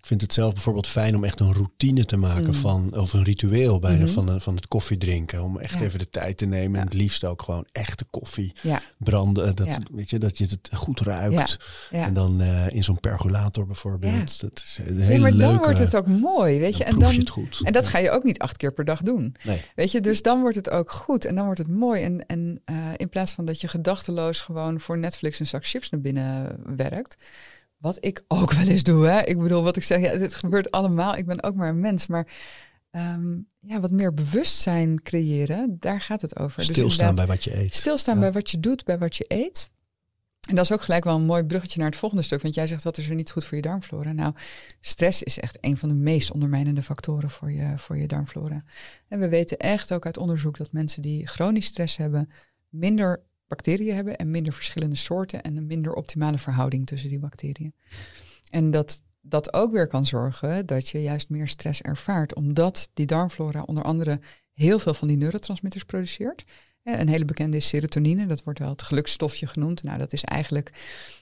ik vind het zelf bijvoorbeeld fijn om echt een routine te maken mm. van, of een ritueel bijna mm -hmm. van, van het koffiedrinken. Om echt even de tijd te nemen. En het liefst ook gewoon echte koffie ja. branden. Dat, weet je, dat je het goed ruikt. En dan uh, in zo'n percolator bijvoorbeeld. Dat is een hele nee, maar dan leuke, wordt het ook mooi. Weet je? Dan en dan, je het goed. En dat ga je ook niet acht keer per dag doen. Nee. Weet je, dus dan wordt het ook goed en dan wordt het mooi. En, en uh, in plaats van dat je gedachteloos gewoon voor Netflix een zak chips naar binnen werkt. Wat ik ook <laughs> wel eens doe. Hè? Ik bedoel, wat ik zeg, ja, dit gebeurt allemaal. Ik ben ook maar een mens. Maar um, ja, wat meer bewustzijn creëren, daar gaat het over. Stilstaan dus bij wat je eet. Stilstaan ja. bij wat je doet, bij wat je eet. En dat is ook gelijk wel een mooi bruggetje naar het volgende stuk. Want jij zegt, wat is er niet goed voor je darmflora? Nou, stress is echt een van de meest ondermijnende factoren voor je, voor je darmflora. En we weten echt ook uit onderzoek dat mensen die chronisch stress hebben, minder bacteriën hebben en minder verschillende soorten en een minder optimale verhouding tussen die bacteriën. En dat dat ook weer kan zorgen dat je juist meer stress ervaart, omdat die darmflora onder andere heel veel van die neurotransmitters produceert. Een hele bekende is serotonine, dat wordt wel het gelukstofje genoemd. Nou, dat is eigenlijk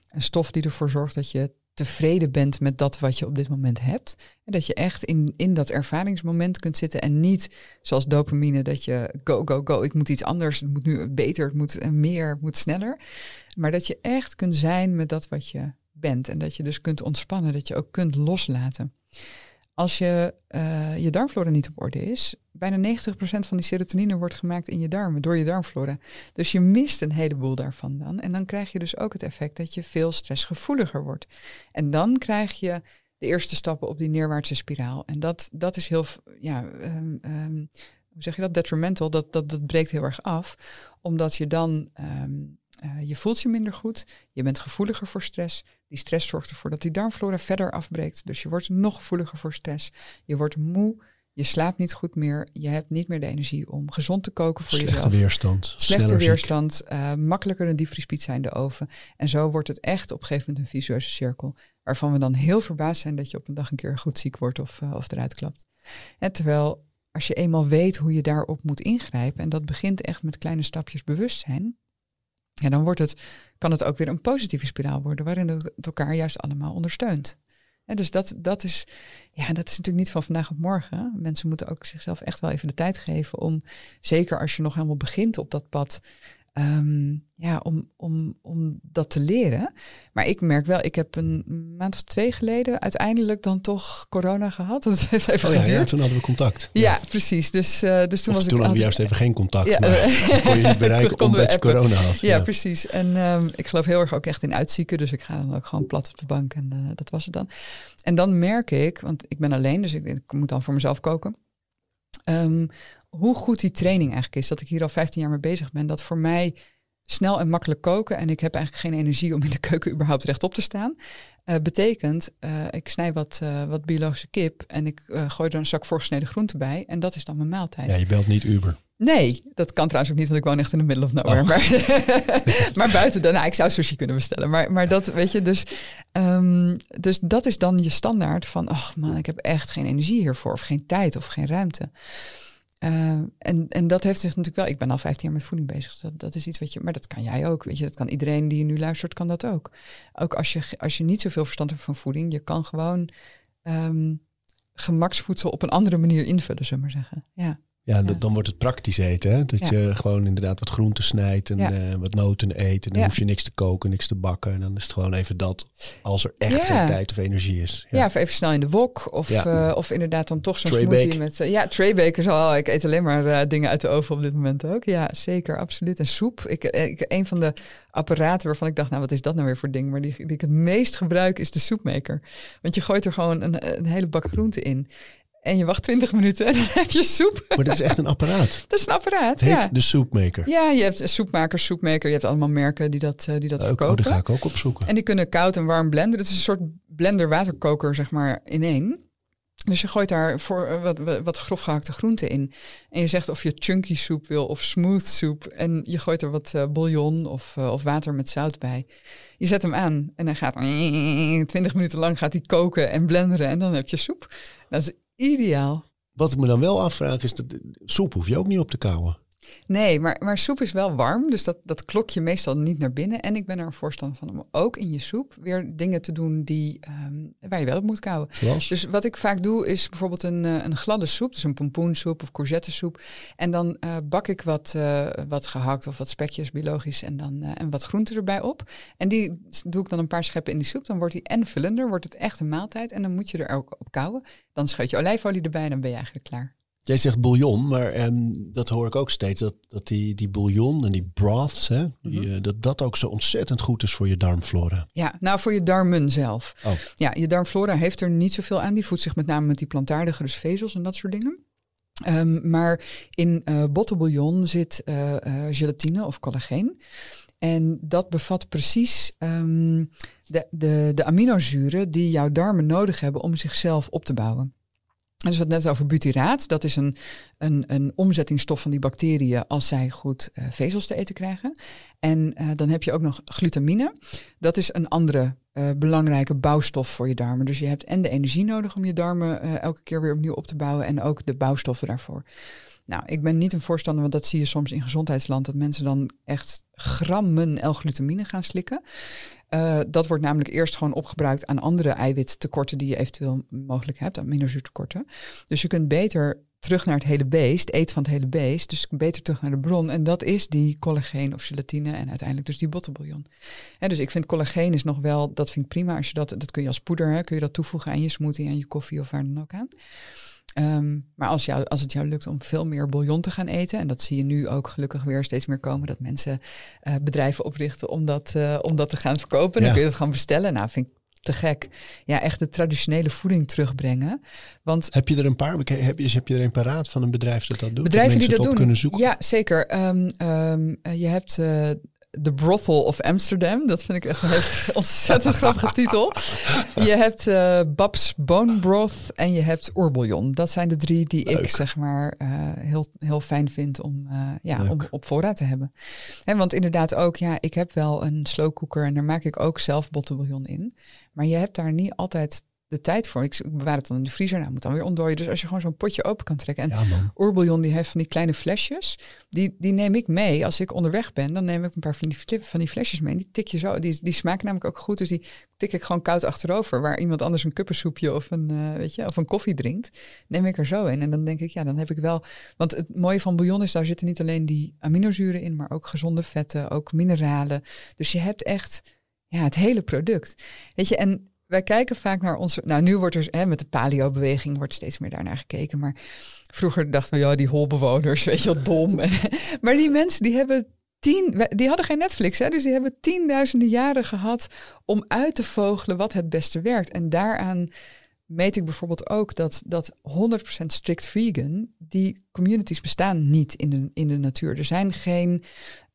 een stof die ervoor zorgt dat je tevreden bent met dat wat je op dit moment hebt. En dat je echt in, in dat ervaringsmoment kunt zitten en niet zoals dopamine dat je go, go, go, ik moet iets anders, het moet nu beter, het moet meer, het moet sneller. Maar dat je echt kunt zijn met dat wat je bent en dat je dus kunt ontspannen, dat je ook kunt loslaten. Als je uh, je darmflora niet op orde is, bijna 90% van die serotonine wordt gemaakt in je darmen door je darmflora. Dus je mist een heleboel daarvan dan. En dan krijg je dus ook het effect dat je veel stressgevoeliger wordt. En dan krijg je de eerste stappen op die neerwaartse spiraal. En dat, dat is heel, ja, um, um, hoe zeg je dat, detrimental, dat, dat, dat breekt heel erg af. Omdat je dan um, uh, je voelt je minder goed, je bent gevoeliger voor stress. Die stress zorgt ervoor dat die darmflora verder afbreekt. Dus je wordt nog gevoeliger voor stress. Je wordt moe, je slaapt niet goed meer, je hebt niet meer de energie om gezond te koken voor Slechte jezelf. weerstand. Slechte weerstand, uh, makkelijker een diepvriespiet in de oven. En zo wordt het echt op een gegeven moment een visueuze cirkel. Waarvan we dan heel verbaasd zijn dat je op een dag een keer goed ziek wordt of, uh, of eruit klapt. En terwijl als je eenmaal weet hoe je daarop moet ingrijpen, en dat begint echt met kleine stapjes bewustzijn, ja, dan wordt het, kan het ook weer een positieve spiraal worden, waarin het elkaar juist allemaal ondersteunt. En dus dat, dat, is, ja, dat is natuurlijk niet van vandaag op morgen. Mensen moeten ook zichzelf echt wel even de tijd geven om, zeker als je nog helemaal begint op dat pad, um, ja, om, om, om dat te leren. Maar ik merk wel, ik heb een maand of twee geleden uiteindelijk dan toch corona gehad. <laughs> Dat heeft even oh ja, geduurd. ja, toen hadden we contact. Ja, ja precies. Dus, uh, dus toen of was toen ik hadden we juist even geen contact. Ja. Maar <laughs> kon je niet bereiken omdat je corona had. Ja, precies. En um, ik geloof heel erg ook echt in uitzieken. Dus ik ga dan ook gewoon plat op de bank en uh, dat was het dan. En dan merk ik, want ik ben alleen, dus ik, ik moet dan voor mezelf koken. Um, hoe goed die training eigenlijk is. Dat ik hier al 15 jaar mee bezig ben. Dat voor mij snel en makkelijk koken en ik heb eigenlijk geen energie om in de <laughs> keuken überhaupt rechtop te staan. Uh, betekent, uh, ik snij wat, uh, wat biologische kip en ik gooi er een zak voorgesneden groente bij en dat is dan mijn maaltijd. Ja, je belt niet Uber. Nee, dat kan trouwens ook niet, want ik woon echt in de middle of nowhere. Oh. Maar, <laughs> <laughs> maar buiten dan, nou, ik zou sushi kunnen bestellen. Maar, maar dat, weet je, dus, um, dus dat is dan je standaard van, ach man, ik heb echt geen energie hiervoor, of geen tijd, of geen ruimte. Uh, en, en dat heeft zich natuurlijk wel. Ik ben al 15 jaar met voeding bezig. Dus dat, dat is iets wat je. Maar dat kan jij ook. Weet je, dat kan iedereen die nu luistert, kan dat ook. Ook als je, als je niet zoveel verstand hebt van voeding, je kan gewoon um, gemaksvoedsel op een andere manier invullen, zullen we maar zeggen. Ja. Ja, dan wordt het praktisch eten. Hè? Dat je gewoon inderdaad wat groenten snijdt en uh, wat noten eet. En dan hoef je niks te koken, niks te bakken. En dan is het gewoon even dat, als er echt geen tijd of energie is. Ja, of even snel in de wok. Of, uh, of inderdaad dan toch zo'n smoothie met... Uh, ja, traybake is al... Ik eet alleen maar dingen uit de oven op dit moment ook. Ja, zeker, absoluut. En soep. Ik, ik, een van de apparaten waarvan ik dacht, nou wat is dat nou weer voor ding? Maar die, die ik het meest gebruik is de soepmaker. Want je gooit er gewoon een, een hele bak groenten in. En je wacht 20 minuten en dan <laughs> heb je soep. Maar dat is echt een apparaat. <laughs> Dat is een apparaat, Het heet ja. de soepmaker. Ja, je hebt een soepmaker, soepmaker. Je hebt allemaal merken die dat, eh, die dat Ook, oh, verkopen. die ga ik ook opzoeken. En die kunnen koud en warm blenden. Het is een soort blender waterkoker, zeg maar, in één. Dus je gooit daar voor eh, wat, wat, wat grof gehakte groenten in. En je zegt of je chunky soep wil of smooth soep. En je gooit er wat eh, bouillon of, of water met zout bij. Je zet hem aan en dan gaat 20 minuten lang gaat hij koken en blenderen. En dan heb je soep. Dat is ideaal. Wat ik me dan wel afvraag is, dat soep hoef je ook niet op te kouwen. Nee, maar, maar soep is wel warm, dus dat, dat klok je meestal niet naar binnen. En ik ben er een voorstander van om ook in je soep weer dingen te doen die, ehm, waar je wel op moet kouwen. Zoals? Dus wat ik vaak doe is bijvoorbeeld een, eh, een gladde soep, dus een pompoensoep of courgettesoep. En dan eh, bak ik wat, eh, wat gehakt of wat spekjes biologisch en, dan, en wat groenten erbij op. En die doe ik dan een paar scheppen in die soep. Dan wordt die en vullender, wordt het echt een maaltijd. En dan moet je er ook op kouwen. Dan scheut je olijfolie erbij en dan ben je eigenlijk klaar. Jij zegt bouillon, maar ehm, dat hoor ik ook steeds. Dat, dat die, die bouillon en die broths, hè, die, Mhm. eh, dat dat ook zo ontzettend goed is voor je darmflora. Ja, nou voor je darmen zelf. Oh. Ja, je darmflora heeft er niet zoveel aan. Die voedt zich met name met die plantaardige, dus vezels en dat soort dingen. Ehm, maar in eh bottenbouillon zit eh, gelatine of collageen. En dat bevat precies ehm, de, de, de aminozuren die jouw darmen nodig hebben om zichzelf op te bouwen. Dus we hadden net over butyraat. Dat is een, een, een omzettingsstof van die bacteriën als zij goed eh, vezels te eten krijgen. En eh, dan heb je ook nog glutamine. Dat is een andere eh, belangrijke bouwstof voor je darmen. Dus je hebt en de energie nodig om je darmen elke keer weer opnieuw op te bouwen en ook de bouwstoffen daarvoor. Nou, ik ben niet een voorstander, want dat zie je soms in gezondheidsland, dat mensen dan echt grammen L-glutamine gaan slikken. Eh, dat wordt namelijk eerst gewoon opgebruikt aan andere eiwittekorten die je eventueel mogelijk hebt, aminozuurtekorten. Dus je kunt beter terug naar het hele beest, eet van het hele beest, dus beter terug naar de bron. En dat is die collageen of gelatine en uiteindelijk dus die bottenbouillon. Hè, dus ik vind collageen is nog wel, dat vind ik prima als je dat, dat kun je als poeder, hè, kun je dat toevoegen aan je smoothie, aan je koffie of waar dan ook aan. Ehm, maar als, jou, als het jou lukt om veel meer bouillon te gaan eten, en dat zie je nu ook gelukkig weer steeds meer komen, dat mensen eh, bedrijven oprichten om dat, eh, om dat te gaan verkopen. Dan Ja. kun je het gewoon bestellen. Nou, vind ik te gek. Ja, echt de traditionele voeding terugbrengen. Want Heb je er een paar? Heb je, heb je er een paraat van een bedrijf dat dat doet? bedrijven die dat doen. kunnen zoeken? Ja, zeker. Ehm, ehm, eh, je hebt eh, de Brothel of Amsterdam. Dat vind ik echt een <laughs> ontzettend grappige titel. Je hebt eh Babs Bone Broth en je hebt Oerbouillon. Dat zijn de drie die ik zeg maar eh, heel, heel fijn vind om, eh, ja, Leuk. om op voorraad te hebben. Hè, want inderdaad ook, ja, ik heb wel een slowcooker en daar maak ik ook zelf bottenbouillon in. Maar je hebt daar niet altijd de tijd voor. Ik bewaar het dan in de vriezer, nou moet dan weer ontdooien. Dus als je gewoon zo'n potje open kan trekken. En Ja. Oerbouillon die heeft van die kleine flesjes. Die, die neem ik mee als ik onderweg ben. Dan neem ik een paar van die, van die flesjes mee. En die tik je zo. Die, die smaken namelijk ook goed. Dus die tik ik gewoon koud achterover. Waar iemand anders een kuppensoepje of een, eh, weet je, of een koffie drinkt. Neem ik er zo in. En dan denk ik, ja, dan heb ik wel. Want het mooie van bouillon is, daar zitten niet alleen die aminozuren in. Maar ook gezonde vetten, ook mineralen. Dus je hebt echt ja, het hele product. Weet je, en wij kijken vaak naar onze. Nou, nu wordt er hè, met de paleo-beweging wordt steeds meer daarnaar gekeken. Maar vroeger dachten we, ja, die holbewoners, weet je wel, dom. <laughs> Maar die mensen die hebben tien, die hadden geen Netflix, hè, dus die hebben tienduizenden jaren gehad om uit te vogelen wat het beste werkt. En daaraan meet ik bijvoorbeeld ook dat, dat 100% strict vegan, die communities bestaan niet in de, in de natuur. Er zijn geen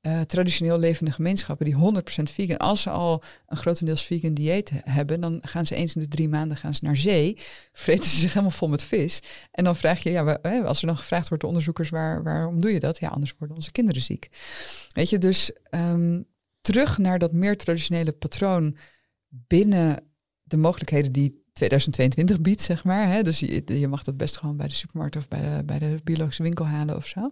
eh, traditioneel levende gemeenschappen die 100% vegan, als ze al een grotendeels vegan dieet he- hebben, dan gaan ze eens in de drie maanden gaan ze naar zee, <laughs> vreten ze zich helemaal vol met vis. En dan vraag je, ja, als er dan gevraagd wordt door onderzoekers, waar, waarom doe je dat? Ja, anders worden onze kinderen ziek. Weet je, dus ehm, terug naar dat meer traditionele patroon binnen de mogelijkheden die 2022 biedt, zeg maar. Hè? Dus je, je mag dat best gewoon bij de supermarkt of bij de, bij de biologische winkel halen of zo.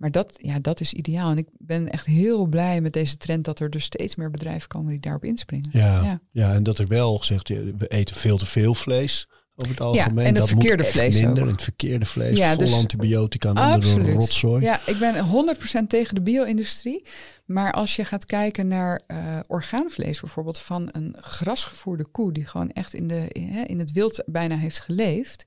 Maar dat, ja, dat is ideaal. En ik ben echt heel blij met deze trend dat er dus steeds meer bedrijven komen die daarop inspringen. Ja, Ja. ja. en dat er wel gezegd, ja, we eten veel te veel vlees over het algemeen. en het dat verkeerde moet vlees minder. ook. Het verkeerde vlees, Ja, vol dus- antibiotica en rotzooi. Ja, ik ben 100% tegen de bio-industrie. Maar als je gaat kijken naar eh, orgaanvlees bijvoorbeeld van een grasgevoerde koe die gewoon echt in, de, in het wild bijna heeft geleefd.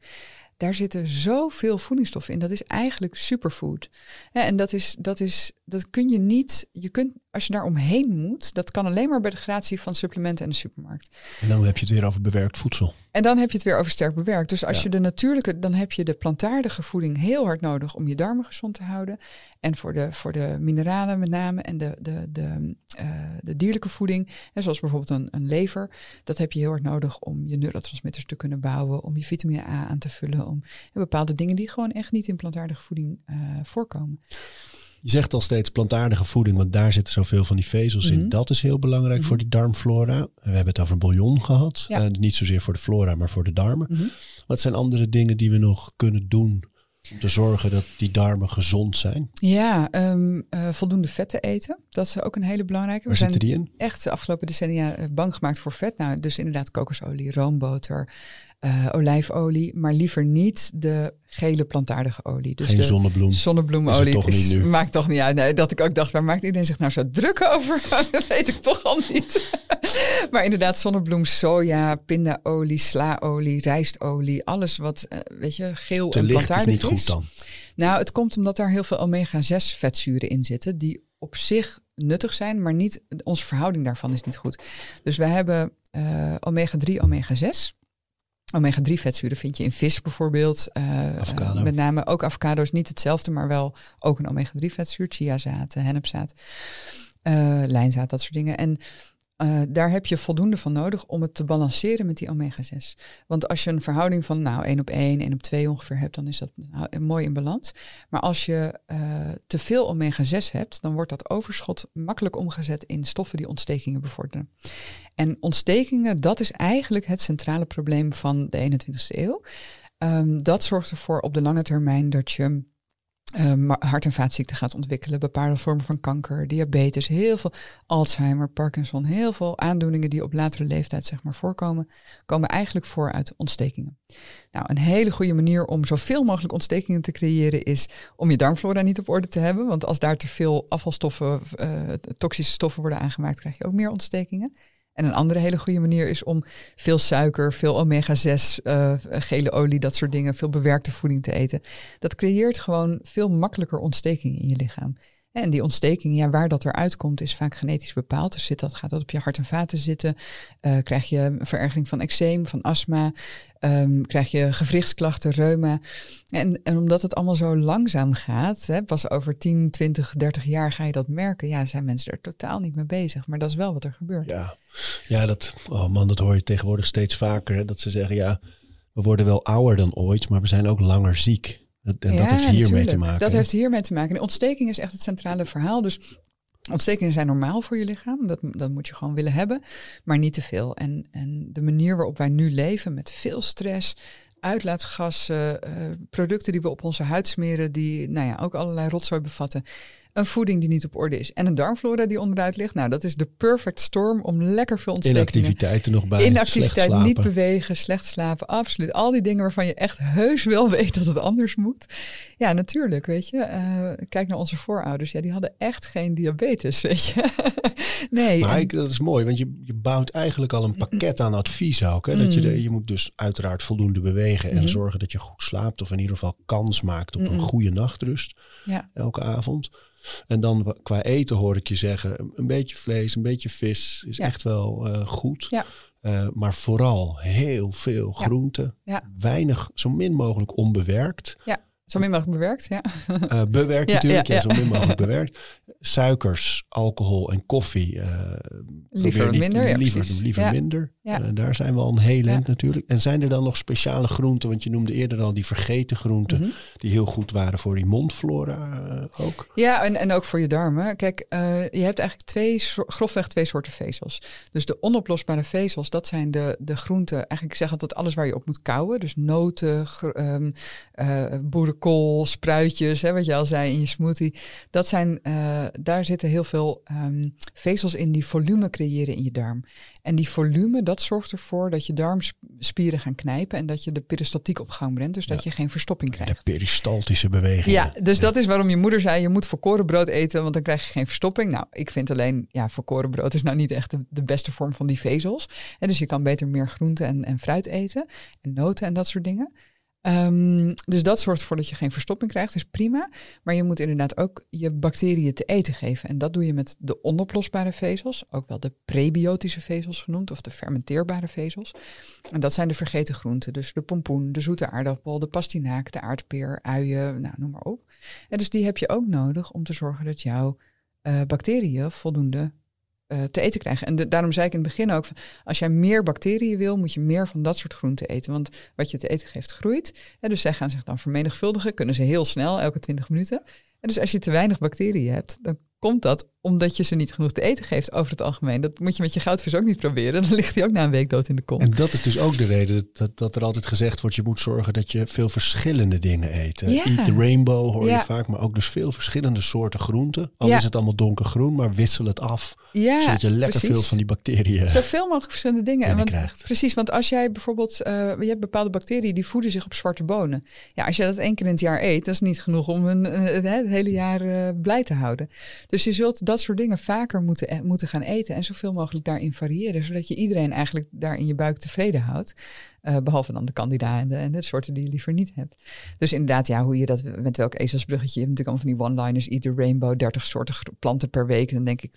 Daar zitten zoveel voedingsstoffen in. Dat is eigenlijk superfood. En dat is, dat is, dat kun je niet. Je kunt, als je daar omheen moet, dat kan alleen maar bij de gratie van supplementen en de supermarkt. En dan heb je het weer over bewerkt voedsel. En dan heb je het weer over sterk bewerkt. Dus als Ja. je de natuurlijke, dan heb je de plantaardige voeding heel hard nodig om je darmen gezond te houden. En voor de, voor de mineralen met name en de, de, de, eh, de dierlijke voeding, hè, zoals bijvoorbeeld een, een lever, dat heb je heel hard nodig om je neurotransmitters te kunnen bouwen, om je vitamine A aan te vullen, om en bepaalde dingen die gewoon echt niet in plantaardige voeding eh, voorkomen. Je zegt al steeds plantaardige voeding, want daar zitten zoveel van die vezels in. Mhm. Dat is heel belangrijk voor die darmflora. We hebben het over bouillon gehad. Ja. Eh, niet zozeer voor de flora, maar voor de darmen. Mhm. Wat zijn andere dingen die we nog kunnen doen om te zorgen dat die darmen gezond zijn? Ja, ehm, eh, voldoende vetten eten. Dat is ook een hele belangrijke. Waar zitten die in? echt de afgelopen decennia eh, bang gemaakt voor vet. Nou, dus inderdaad kokosolie, roomboter, eh, olijfolie, maar liever niet de gele plantaardige olie. Dus Geen de zonnebloem. zonnebloemolie. Is toch niet nu? Maakt toch niet uit. Nee, dat ik ook dacht, waar maakt iedereen zich nou zo druk over? <laughs> dat weet ik toch al niet. <laughs> maar inderdaad, zonnebloem, soja, pindaolie, slaolie, rijstolie, alles wat, eh, weet je, geel Te en licht is plantaardig niet goed dan. nou, het komt omdat daar heel veel omega-6 vetzuren in zitten, die op zich nuttig zijn, maar niet, onze verhouding daarvan is niet goed. Dus wij hebben eh, omega-3, omega-6. Omega-3 vetzuren vind je in vis bijvoorbeeld. eh, met name ook avocado is niet hetzelfde, maar wel ook een omega-3 vetzuur. Chiazaad, hennepzaad, eh, lijnzaad, dat soort dingen. En eh, daar heb je voldoende van nodig om het te balanceren met die omega-6. Want als je een verhouding van nou 1 op 1, 1 op 2 ongeveer hebt, dan is dat nou, mooi in balans. Maar als je eh, te veel omega-6 hebt, dan wordt dat overschot makkelijk omgezet in stoffen die ontstekingen bevorderen. En ontstekingen, dat is eigenlijk het centrale probleem van de 21ste eeuw. Ehm, dat zorgt ervoor op de lange termijn dat je eh, ma- hart- en vaatziekten gaat ontwikkelen, bepaalde vormen van kanker, diabetes, heel veel Alzheimer, Parkinson, heel veel aandoeningen die op latere leeftijd zeg maar voorkomen, komen eigenlijk voor uit ontstekingen. Nou, een hele goede manier om zoveel mogelijk ontstekingen te creëren is om je darmflora niet op orde te hebben, want als daar te veel afvalstoffen, eh, toxische stoffen worden aangemaakt, krijg je ook meer ontstekingen. En een andere hele goede manier is om veel suiker, veel omega-6, eh, gele olie, dat soort dingen, veel bewerkte voeding te eten. Dat creëert gewoon veel makkelijker ontstekingen in je lichaam. En die ontsteking, ja, waar dat eruit komt, is vaak genetisch bepaald. Dus zit dat, gaat dat op je hart en vaten zitten? Eh, krijg je verergering van eczeem, van astma? Ehm, krijg je gewrichtsklachten, reuma? En, en omdat het allemaal zo langzaam gaat, hè, pas over 10, 20, 30 jaar ga je dat merken. Ja, zijn mensen er totaal niet mee bezig. Maar dat is wel wat er gebeurt. Ja, ja dat, oh man, dat hoor je tegenwoordig steeds vaker. Dat ze zeggen, ja, we worden wel ouder dan ooit, maar we zijn ook langer ziek. Dat, en dat Ja, heeft hiermee te maken. Dat heeft hiermee te maken. En ontsteking is echt het centrale verhaal. Dus ontstekingen zijn normaal voor je lichaam. Dat, dat moet je gewoon willen hebben, maar niet te veel. En, en de manier waarop wij nu leven met veel stress, uitlaatgassen, eh, producten die we op onze huid smeren, die nou ja, ook allerlei rotzooi bevatten. Een voeding die niet op orde is en een darmflora die onderuit ligt. Nou, dat is de perfect storm om lekker veel ontstekingen Inactiviteit er nog bij. Inactiviteit, slecht niet bewegen, slecht slapen, absoluut. Al die dingen waarvan je echt heus wel <laughs> weet dat het anders moet. Ja, natuurlijk, weet je. Eh, kijk naar onze voorouders. Ja, die hadden echt geen diabetes, <laughs> weet je. nee. Maar en- ik, dat is mooi, want je, je bouwt eigenlijk al een pakket aan advies ook. Hè? Dat je, Mm. de- je moet dus uiteraard voldoende bewegen en Mhm. zorgen dat je goed slaapt. Of in ieder geval kans maakt op een goede nachtrust ja. elke avond. En dan qua eten hoor ik je zeggen, een beetje vlees, een beetje vis is Ja. echt wel eh, goed. Ja. Eh, maar vooral heel veel Ja. groenten. Ja. Weinig, zo min mogelijk onbewerkt. Zo min mogelijk bewerkt, ja. Eh, bewerkt <laughs> Ja, natuurlijk, ja, ja, zo min mogelijk bewerkt. Suikers, alcohol en koffie. eh, Liever niet- minder, ja, liever precies. liever Ja. minder. Ja. Eh, daar zijn we al een heel eind natuurlijk. En zijn er dan nog speciale groenten? Want je noemde eerder al die vergeten groenten. Mhm. Die heel goed waren voor die mondflora ook. Ja, en, en ook voor je darmen. Kijk, je hebt eigenlijk twee, grofweg twee soorten vezels. Dus de onoplosbare vezels, dat zijn de, de groenten. Eigenlijk ik zeg altijd alles waar je op moet kouwen. Dus noten, gr- ehm, boerenkool, spruitjes, hè, wat je al zei in je smoothie. Dat zijn, eh, daar zitten heel veel ehm, vezels in die volume creëren in je darm. En die volume, dat zorgt ervoor dat je darmspieren gaan knijpen en dat je de peristaltiek op gang brengt. Dus dat je geen verstopping De krijgt. peristaltische bewegingen. Ja, dus dat is waarom je moeder zei, je moet volkorenbrood eten, want dan krijg je geen verstopping. Nou, ik vind alleen, ja, volkorenbrood is nou niet echt de, de beste vorm van die vezels. En dus je kan beter meer groente en, en fruit eten en noten en dat soort dingen. Ehm, dus dat zorgt ervoor dat je geen verstopping krijgt, is prima. Maar je moet inderdaad ook je bacteriën te eten geven. En dat doe je met de onoplosbare vezels, ook wel de prebiotische vezels genoemd, of de fermenteerbare vezels. En dat zijn de vergeten groenten. Dus de pompoen, de zoete aardappel, de pastinaak, de aardpeer, uien, nou, noem maar op. En dus die heb je ook nodig om te zorgen dat jouw uh, bacteriën voldoende uh, te eten krijgen. En daarom zei ik in het begin ook, als jij meer bacteriën wil, moet je meer van dat soort groenten eten. Want wat je te eten geeft, groeit. En dus zij gaan zich dan vermenigvuldigen, kunnen ze heel snel, elke 20 minuten. En dus als je te weinig bacteriën hebt, dan komt dat omdat je ze niet genoeg te eten geeft over het algemeen. Dat moet je met je goudvis ook niet proberen. <laughs> Dan ligt hij ook na een week dood in de kom. En dat is dus ook de reden dat, dat er altijd gezegd wordt... je moet zorgen dat je veel verschillende dingen eet. Ja. Eat the rainbow hoor je vaak, maar ook dus veel verschillende soorten groenten. Al is het allemaal donkergroen, maar wissel het af. Ja, zodat je lekker veel van die bacteriën Zoveel mogelijk verschillende dingen. <laughs> Want, krijgt. Precies, want als jij bijvoorbeeld... Uh, je hebt bepaalde bacteriën die voeden zich op zwarte bonen. Ja, als je dat één keer in het jaar eet, dat is niet genoeg om een, het, het hele jaar uh, blij te houden. Dus je zult dat soort dingen vaker moeten, e-, moeten gaan eten en zoveel mogelijk daarin variëren, zodat je iedereen eigenlijk daar in je buik tevreden houdt. Uh, behalve dan de kandidaat en de, en de soorten die je liever niet hebt. Dus inderdaad, ja, hoe je dat met welk ezelsbruggetje. Je hebt natuurlijk allemaal van die one-liners, the rainbow, 30 soorten planten per week. Dan denk ik,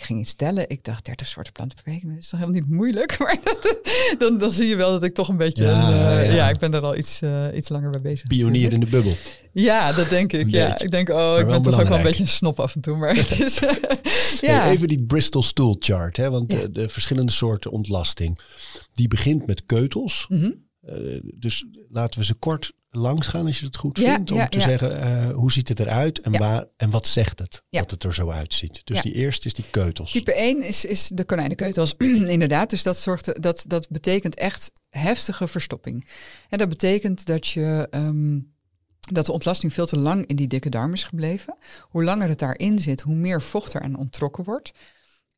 ik ging iets tellen. Ik dacht 30 soorten planten per week. Dat is toch helemaal niet moeilijk. <laughs> Maar dan, dan zie je wel dat ik toch een beetje. Ja, een, uh, ja. ik ben er al iets, uh, iets langer mee bezig. Pionier in de bubbel. <laughs> Ja, dat denk ik. ja, ik denk, oh, ik ben toch ook wel een beetje een snop af en toe. Maar het is, <laughs> ja. Even die Bristol stool chart. Hè, want de, de, verschillende soorten ontlasting. Die begint met keutels. Mm -hmm. Uh, dus laten we ze kort langs gaan als je het goed ja, vindt. Om ja, te ja. zeggen, uh, hoe ziet het eruit en, waar, en wat zegt het dat het er zo uitziet. Dus die eerste is die keutels. Type 1 is, is de konijnenkeutels, <clears throat> inderdaad. Dus dat, zorgt, dat, dat betekent echt heftige verstopping. En dat betekent dat je... Um, dat de ontlasting veel te lang in die dikke darm is gebleven. Hoe langer het daarin zit, hoe meer vocht er aan ontrokken wordt.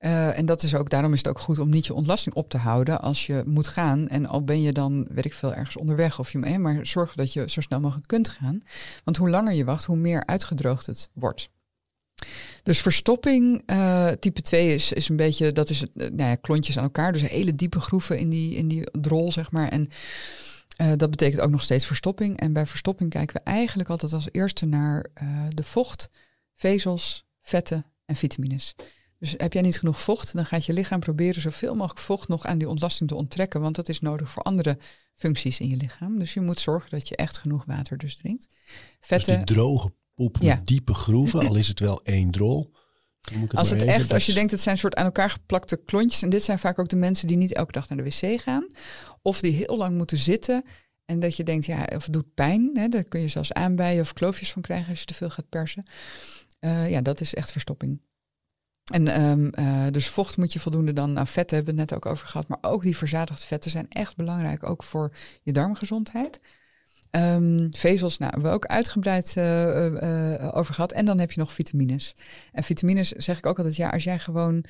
Uh, en dat is ook, daarom is het ook goed om niet je ontlasting op te houden als je moet gaan. En al ben je dan, weet ik veel, ergens onderweg of je, hè, maar zorg dat je zo snel mogelijk kunt gaan. Want hoe langer je wacht, hoe meer uitgedroogd het wordt. Dus verstopping, uh, type 2 is, is een beetje, dat is het, nou ja, klontjes aan elkaar. Dus hele diepe groeven in die, in die drol, zeg maar. En dat betekent ook nog steeds verstopping. En bij verstopping kijken we eigenlijk altijd als eerste naar de vocht, vezels, vetten en vitamines. Dus heb jij niet genoeg vocht, dan gaat je lichaam proberen zoveel mogelijk vocht nog aan die ontlasting te onttrekken, want dat is nodig voor andere functies in je lichaam. Dus je moet zorgen dat je echt genoeg water dus drinkt. Vetten, dus die droge poep met diepe groeven, <laughs> al is het wel één drol. Het als het echt, als je denkt, het zijn soort aan elkaar geplakte klontjes. En dit zijn vaak ook de mensen die niet elke dag naar de wc gaan. Of die heel lang moeten zitten. En dat je denkt, ja, of het doet pijn. Hè, daar kun je zelfs aanbijen of kloofjes van krijgen als je te veel gaat persen. Uh, ja, dat is echt verstopping. En um, uh, dus vocht moet je voldoende dan aan vetten, hebben we het net ook over gehad. Maar ook die verzadigde vetten zijn echt belangrijk, ook voor je darmgezondheid. Um, vezels, nou, hebben we ook uitgebreid uh, uh, over gehad. En dan heb je nog vitamines. En vitamines zeg ik ook altijd, ja, als jij gewoon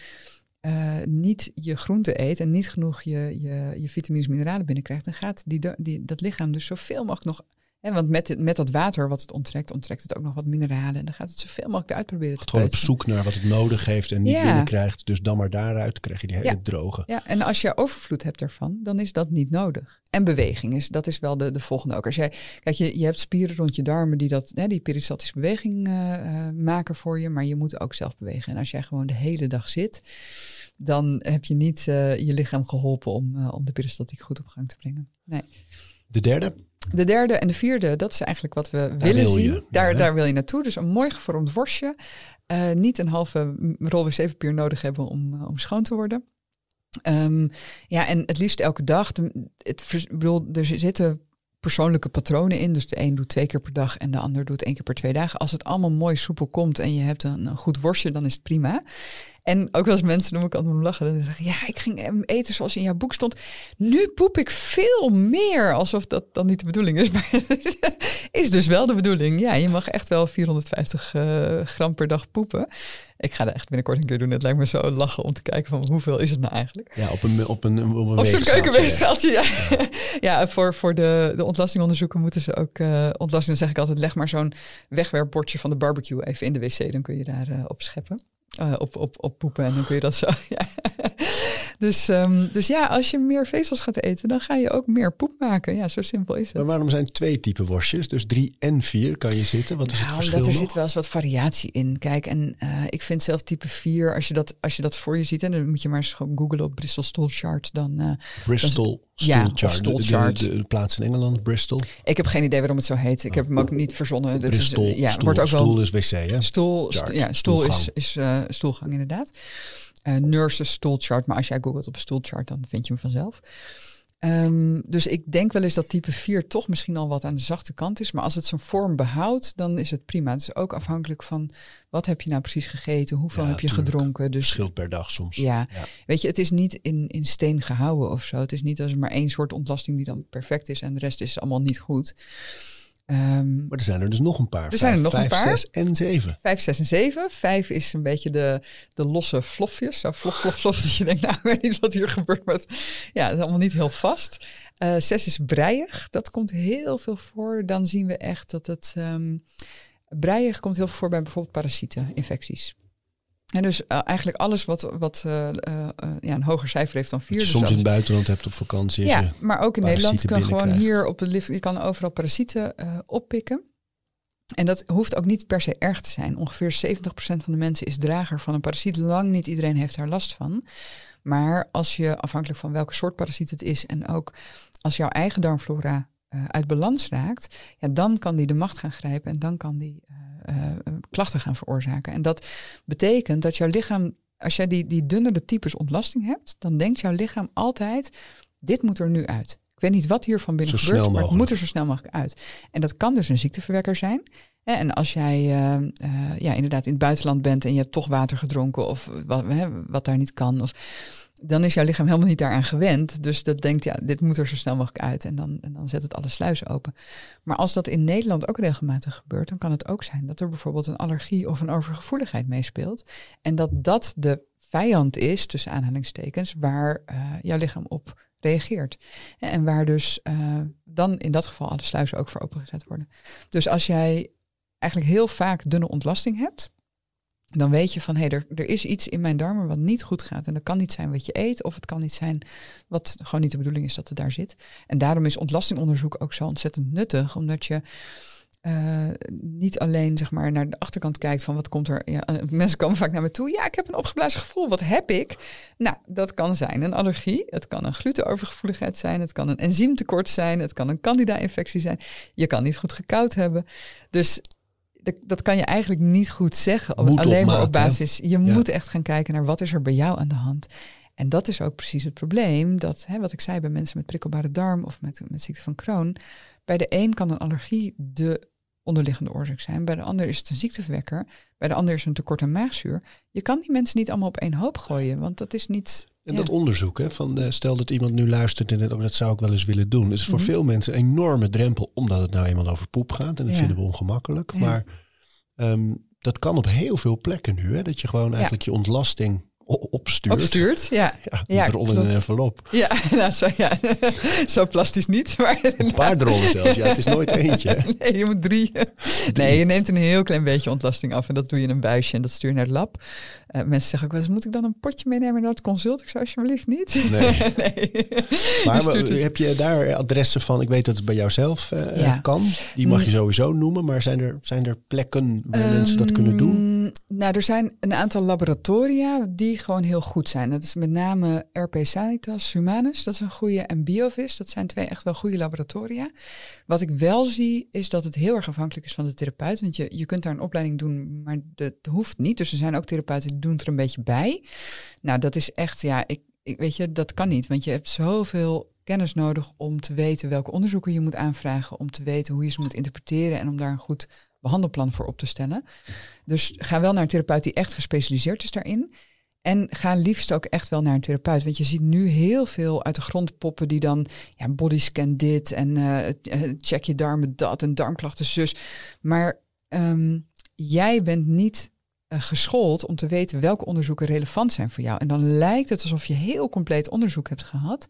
niet je groente eet en niet genoeg je, je, je vitamines, mineralen binnenkrijgt, dan gaat die, die, dat lichaam dus zoveel mogelijk nog en want met, met dat water wat het onttrekt, onttrekt het ook nog wat mineralen. En dan gaat het zoveel mogelijk uitproberen te Gewoon op zoek naar wat het nodig heeft en niet ja. binnenkrijgt. Dus dan maar daaruit krijg je die hele ja. droge. Ja, en als je overvloed hebt daarvan, dan is dat niet nodig. En beweging is, dat is wel de, de volgende ook. Als jij, kijk, je, je hebt spieren rond je darmen die dat, hè, die peristaltische beweging uh, uh, maken voor je. Maar je moet ook zelf bewegen. En als jij gewoon de hele dag zit, dan heb je niet uh, je lichaam geholpen om, om de peristaltiek goed op gang te brengen. Nee. De derde? De derde en de vierde, dat is eigenlijk wat we daar willen wil zien. Daar, daar wil je naartoe. Dus een mooi gevormd worstje. Uh, niet een halve rol wc-papier nodig hebben om, uh, om schoon te worden. Um, ja, en het liefst elke dag. Het, bedoel, er zitten persoonlijke patronen in. Dus de een doet twee keer per dag en de ander doet één keer per twee dagen. Als het allemaal mooi soepel komt en je hebt een, een goed worstje, dan is het prima. En ook wel eens mensen noem ik altijd om lachen. Dan zeggen, ja, ik ging eten zoals in jouw boek stond. Nu poep ik veel meer. Alsof dat dan niet de bedoeling is. <laughs> Maar is dus wel de bedoeling. Ja, je mag echt wel 450 uh, eh, gram per dag poepen. Ik ga dat echt binnenkort een keer doen. Het lijkt me zo lachen om te kijken van hoeveel is het nou eigenlijk. Ja, op een, op een, op een op zo'n keukenweegschaaltje, ja. ja. ja. voor, voor de, de ontlastingonderzoeken moeten ze ook uh, ontlasting. Dan zeg ik altijd, leg maar zo'n wegwerpbordje van de barbecue even in de wc. Dan kun je daar uh, op scheppen. Uh, op, op, op poepen en dan kun je dat zo. <laughs> Ja. Dus, ehm, dus ja, als je meer vezels gaat eten, dan ga je ook meer poep maken. Ja, zo simpel is het. Maar waarom zijn twee typen worstjes? Dus drie en vier kan je zitten. Wat is het Nou, verschil omdat er nog? zit wel eens wat variatie in. Kijk, en eh, ik vind zelf type 4, als je dat, als je dat voor je ziet, en dan moet je maar eens gewoon googlen op Bristol Stool Chart, dan... eh, Bristol Ja, Stool of Chart. Stool De- de- plaats in Engeland, Bristol. ik heb geen idee waarom het zo heet. Ik heb hem ook niet verzonnen. Dit Bristol, is, ja, stoel, wordt ook wel stoel is wc, hè? Stoel, ja, stoel is, stoelgang. is eh, stoelgang inderdaad. Eh nurses stoelchart, maar als jij googelt op een stoelchart, dan vind je hem vanzelf. Ehm, dus ik denk wel eens dat type 4 toch misschien al wat aan de zachte kant is. Maar als het zijn vorm behoudt, dan is het prima. Het is ook afhankelijk van wat heb je nou precies gegeten, hoeveel Ja, heb je tuurlijk. gedronken. Dus Verschilt per dag soms. ja. Ja. weet je, het is niet in, in steen gehouden of zo. Het is niet als er maar één soort ontlasting die dan perfect is en de rest is allemaal niet goed. Ehm, Maar er zijn er dus nog een paar. Er zijn er nog vijf, een paar. zes en zeven. Vijf, zes en zeven. Vijf is een beetje de, de losse flofjes. Zo flof, flof, flof. <laughs> Dat je denkt, nou, ik weet niet wat hier gebeurt. Maar het, ja, het is allemaal niet heel vast. Eh, zes is breiig. Dat komt heel veel voor. Dan zien we echt dat het... ehm breiig komt heel veel voor bij bijvoorbeeld parasieten, infecties. En dus eh, eigenlijk alles wat, wat eh, eh, ja, een hoger cijfer heeft dan vier. Dus soms in het buitenland hebt op vakantie. ja, maar ook in Nederland kan gewoon hier op de lift, je kan overal parasieten oppikken. En dat hoeft ook niet per se erg te zijn. Ongeveer 70% van de mensen is drager van een parasiet. Lang niet iedereen heeft daar last van. Maar als je, afhankelijk van welke soort parasiet het is, en ook als jouw eigen darmflora uit balans raakt, ja, dan kan die de macht gaan grijpen en dan kan die klachten gaan veroorzaken. En dat betekent dat jouw lichaam, als jij die, die dunnere types ontlasting hebt, dan denkt jouw lichaam altijd, dit moet er nu uit. Ik weet niet wat hier van binnen Zo gebeurt, maar het moet er zo snel mogelijk uit. En dat kan dus een ziekteverwekker zijn. En als jij eh, eh, ja, inderdaad in het buitenland bent en je hebt toch water gedronken of wat, hè, wat daar niet kan, of, dan is jouw lichaam helemaal niet daaraan gewend. Dus dat denkt, ja, dit moet er zo snel mogelijk uit. En dan, en dan zet het alle sluizen open. Maar als dat in Nederland ook regelmatig gebeurt, dan kan het ook zijn dat er bijvoorbeeld een allergie of een overgevoeligheid meespeelt. En dat dat de vijand is, tussen aanhalingstekens, waar eh, jouw lichaam op reageert. En waar dus eh, dan in dat geval alle sluizen ook voor opengezet worden. Dus als jij eigenlijk heel vaak dunne ontlasting hebt, dan weet je van hé, er, er is iets in mijn darmen wat niet goed gaat. En dat kan niet zijn wat je eet, of het kan niet zijn wat gewoon niet de bedoeling is dat het daar zit. En daarom is ontlastingonderzoek ook zo ontzettend nuttig, omdat je eh, niet alleen zeg maar, naar de achterkant kijkt van wat komt er. Ja, eh, mensen komen vaak naar me toe. Ja, ik heb een opgeblazen gevoel. Wat heb ik? Nou, dat kan zijn een allergie. Het kan een glutenovergevoeligheid zijn. Het kan een enzymtekort zijn. Het kan een candida-infectie zijn. Je kan niet goed gekoud hebben. Dus dat, dat kan je eigenlijk niet goed zeggen. Moet op alleen maar op hè? basis. Je moet echt gaan kijken naar wat is er bij jou aan de hand. En dat is ook precies het probleem. Dat, hè, wat ik zei bij mensen met prikkelbare darm of met, met ziekte van Crohn. Bij de een kan een allergie de onderliggende oorzaak zijn. Bij de ander is het een ziekteverwekker. Bij de ander is het een tekort aan maagzuur. Je kan die mensen niet allemaal op één hoop gooien. Want dat is niet... En ja. dat onderzoek, hè, van eh, stel dat iemand nu luistert en het, oh, dat zou ik wel eens willen doen. Het is voor Mhm. veel mensen een enorme drempel, omdat het nou eenmaal over poep gaat. En dat Ja. vinden we ongemakkelijk. Ja. Maar ehm, dat kan op heel veel plekken nu. Hè, dat je gewoon eigenlijk je ontlasting opstuurt. Opstuurt, ja. <laughs> Ja, Ja, rollen in een envelop. Ja, <laughs> nou, zo, ja. <laughs> zo plastisch niet. Maar Een paar rollen zelfs. Ja, het is nooit eentje. Nee, je moet drie. Nee, je neemt een heel klein beetje ontlasting af en dat doe je in een buisje en dat stuur je naar het lab. Eh, mensen zeggen ook wel eens, moet ik dan een potje meenemen naar het consult? Ik zou alsjeblieft niet. Nee. nee. Maar het. heb je daar adressen van? Ik weet dat het bij jou zelf eh, Ja. kan. Die mag je sowieso noemen. Maar zijn er, zijn er plekken waar mensen dat kunnen doen? Ehm, Nou, er zijn een aantal laboratoria die gewoon heel goed zijn. Dat is met name RP Sanitas Humanus, dat is een goede, en Biovis, dat zijn twee echt wel goede laboratoria. Wat ik wel zie, is dat het heel erg afhankelijk is van de therapeut. Want je, je kunt daar een opleiding doen, maar dat hoeft niet. Dus er zijn ook therapeuten die doen er een beetje bij. Nou, dat is echt, ja, ik, ik weet je, dat kan niet. Want je hebt zoveel kennis nodig om te weten welke onderzoeken je moet aanvragen, om te weten hoe je ze moet interpreteren en om daar een goed behandelplan voor op te stellen. Dus ga wel naar een therapeut die echt gespecialiseerd is daarin. En ga liefst ook echt wel naar een therapeut. Want je ziet nu heel veel uit de grond poppen die dan ja, bodyscan dit en eh, eh, check je darmen dat en darmklachten zus. Maar ehm, jij bent niet eh, geschoold om te weten welke onderzoeken relevant zijn voor jou. En dan lijkt het alsof je heel compleet onderzoek hebt gehad.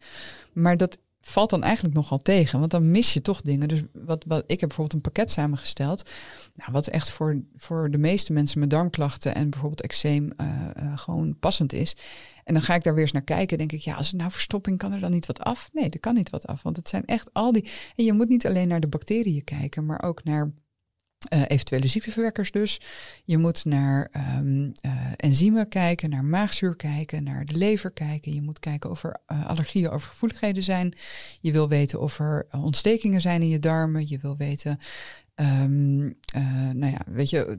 Maar dat valt dan eigenlijk nogal tegen, want dan mis je toch dingen. Dus wat, wat ik heb bijvoorbeeld een pakket samengesteld, nou, wat echt voor, voor de meeste mensen met darmklachten en bijvoorbeeld eczeem uh, uh, gewoon passend is. En dan ga ik daar weer eens naar kijken. Denk ik, ja, als het nou verstopping, kan er dan niet wat af? Nee, er kan niet wat af. Want het zijn echt al die. En je moet niet alleen naar de bacteriën kijken, maar ook naar uh, eventuele ziekteverwekkers dus. Je moet naar um, uh, enzymen kijken, naar maagzuur kijken, naar de lever kijken. Je moet kijken of er uh, allergieën of gevoeligheden zijn. Je wil weten of er ontstekingen zijn in je darmen. Je wil weten, um, nou ja, weet je,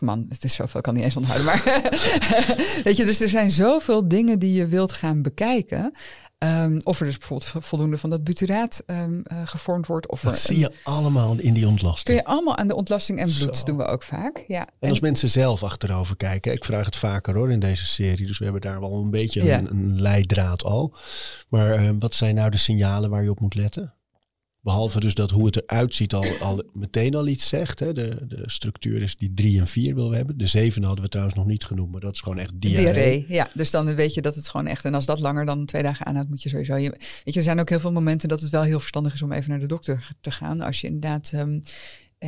man, het is zoveel, ik kan niet eens onthouden. Maar <laughs> weet je, dus er zijn zoveel dingen die je wilt gaan bekijken. Um, of er dus bijvoorbeeld voldoende van dat butyraat um, uh, gevormd wordt. Of dat er, zie je allemaal in die ontlasting. Kun je allemaal aan de ontlasting en bloed Zo. doen we ook vaak. Ja. En, en als mensen zelf achterover kijken, ik vraag het vaker hoor in deze serie, dus we hebben daar wel een beetje ja. een, een, leidraad al. Maar uh, wat zijn nou de signalen waar je op moet letten? Behalve dus dat hoe het eruit ziet al, al meteen al iets zegt. Hè? De, de structuur is die drie en vier wil we hebben. De zeven hadden we trouwens nog niet genoemd, maar dat is gewoon echt diarree. Ja, dus dan weet je dat het gewoon echt... En als dat langer dan twee dagen aanhoudt, moet je sowieso... Je, weet je, er zijn ook heel veel momenten dat het wel heel verstandig is om even naar de dokter te gaan. Als je inderdaad um,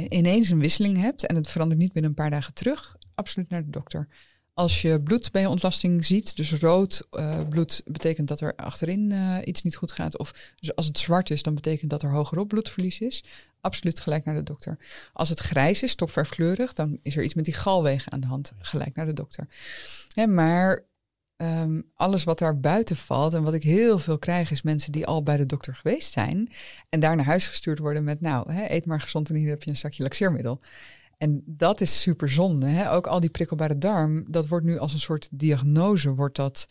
ineens een wisseling hebt en het verandert niet binnen een paar dagen terug, absoluut naar de dokter. Als je bloed bij ontlasting ziet, dus rood uh, bloed betekent dat er achterin uh, iets niet goed gaat. Of dus als het zwart is, dan betekent dat er hogerop bloedverlies is. Absoluut gelijk naar de dokter. Als het grijs is, stopverfkleurig, dan is er iets met die galwegen aan de hand. Gelijk naar de dokter. Ja, maar um, alles wat daar buiten valt en wat ik heel veel krijg, is mensen die al bij de dokter geweest zijn. En daar naar huis gestuurd worden met, nou, hè, eet maar gezond en hier heb je een zakje laxeermiddel. En dat is super zonde. Hè? Ook al die prikkelbare darm, dat wordt nu als een soort diagnose wordt dat,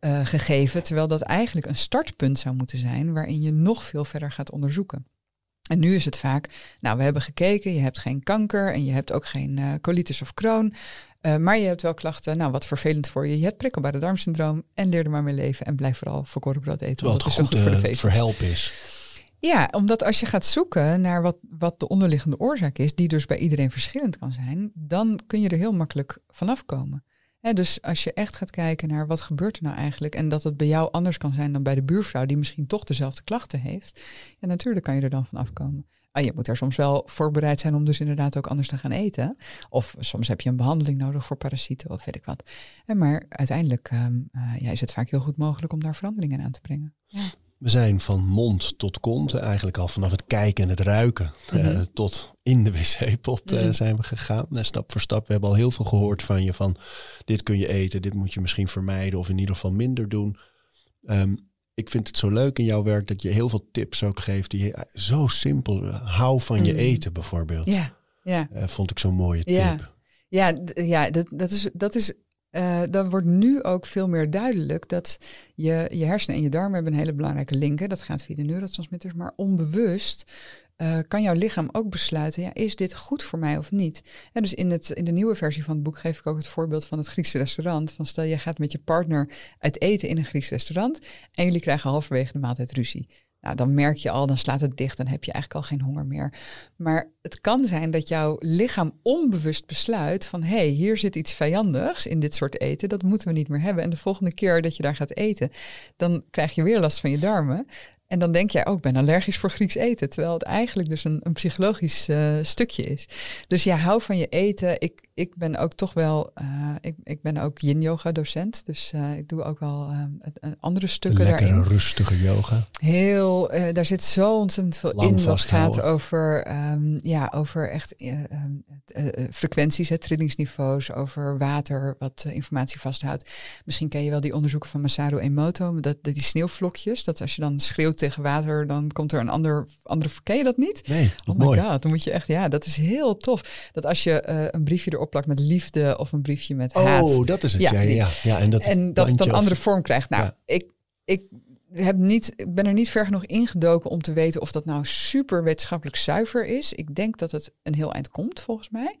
uh, gegeven. Terwijl dat eigenlijk een startpunt zou moeten zijn waarin je nog veel verder gaat onderzoeken. En nu is het vaak, nou we hebben gekeken, je hebt geen kanker en je hebt ook geen uh, colitis of kroon. Uh, maar je hebt wel klachten, nou wat vervelend voor je. Je hebt prikkelbare darmsyndroom en leer er maar mee leven en blijf vooral volkoren brood eten. Terwijl het goed, goed voor de verhelpen is. Ja, omdat als je gaat zoeken naar wat, wat de onderliggende oorzaak is, die dus bij iedereen verschillend kan zijn, dan kun je er heel makkelijk vanaf komen. Dus als je echt gaat kijken naar wat gebeurt er nou eigenlijk en dat het bij jou anders kan zijn dan bij de buurvrouw die misschien toch dezelfde klachten heeft, ja, natuurlijk kan je er dan vanaf komen. Ah, je moet er soms wel voorbereid zijn om dus inderdaad ook anders te gaan eten. Of soms heb je een behandeling nodig voor parasieten of weet ik wat. En maar uiteindelijk um, uh, ja, is het vaak heel goed mogelijk om daar veranderingen aan te brengen. Ja. We zijn van mond tot kont, eigenlijk al vanaf het kijken en het ruiken mm -hmm. uh, tot in de wc-pot uh, mm -hmm. zijn we gegaan. En stap voor stap, we hebben al heel veel gehoord van je van dit kun je eten, dit moet je misschien vermijden of in ieder geval minder doen. Um, ik vind het zo leuk in jouw werk dat je heel veel tips ook geeft die je, zo simpel, hou van je mm. eten bijvoorbeeld. Ja, ja. Uh, vond ik zo'n mooie tip. Ja, ja, ja dat, dat, is, dat is uh, dan wordt nu ook veel meer duidelijk dat je, je hersenen en je darmen hebben een hele belangrijke linken. Dat gaat via de neurotransmitters, maar onbewust uh, kan jouw lichaam ook besluiten, ja, is dit goed voor mij of niet? En dus in, het, in de nieuwe versie van het boek geef ik ook het voorbeeld van het Griekse restaurant. Van stel, je gaat met je partner uit eten in een Grieks restaurant en jullie krijgen halverwege de maaltijd ruzie. Nou, dan merk je al, dan slaat het dicht, dan heb je eigenlijk al geen honger meer. Maar het kan zijn dat jouw lichaam onbewust besluit van hé, hey, hier zit iets vijandigs in dit soort eten, dat moeten we niet meer hebben. En de volgende keer dat je daar gaat eten, dan krijg je weer last van je darmen. En dan denk jij ook, oh, ben allergisch voor Grieks eten. Terwijl het eigenlijk dus een, een psychologisch uh, stukje is. Dus ja, hou van je eten. Ik, ik ben ook toch wel, uh, ik, ik ben ook yin yoga docent. Dus uh, ik doe ook wel andere stukken Lekkere, daarin. rustige yoga. Heel, daar zit zo ontzettend veel Lang in. Wat gaat over, um, ja, over echt frequenties, hè, trillingsniveaus, over water, wat informatie vasthoudt. Misschien ken je wel die onderzoeken van Masaru Emoto, dat, dat die sneeuwvlokjes, dat als je dan schreeuwt tegen water, dan komt er een ander, andere. Ken je dat niet? Nee. Oh my mooi. god, dan moet je echt, ja, dat is heel tof. Dat als je een briefje erop plakt met liefde of een briefje met haat. Oh, dat is het. Ja, ja, ja, ja. En dat, en dat het dan andere vorm krijgt. Nou, ja. ik, ik heb niet, ik ben er niet ver genoeg ingedoken om te weten of dat nou super wetenschappelijk zuiver is. Ik denk dat het een heel eind komt, volgens mij.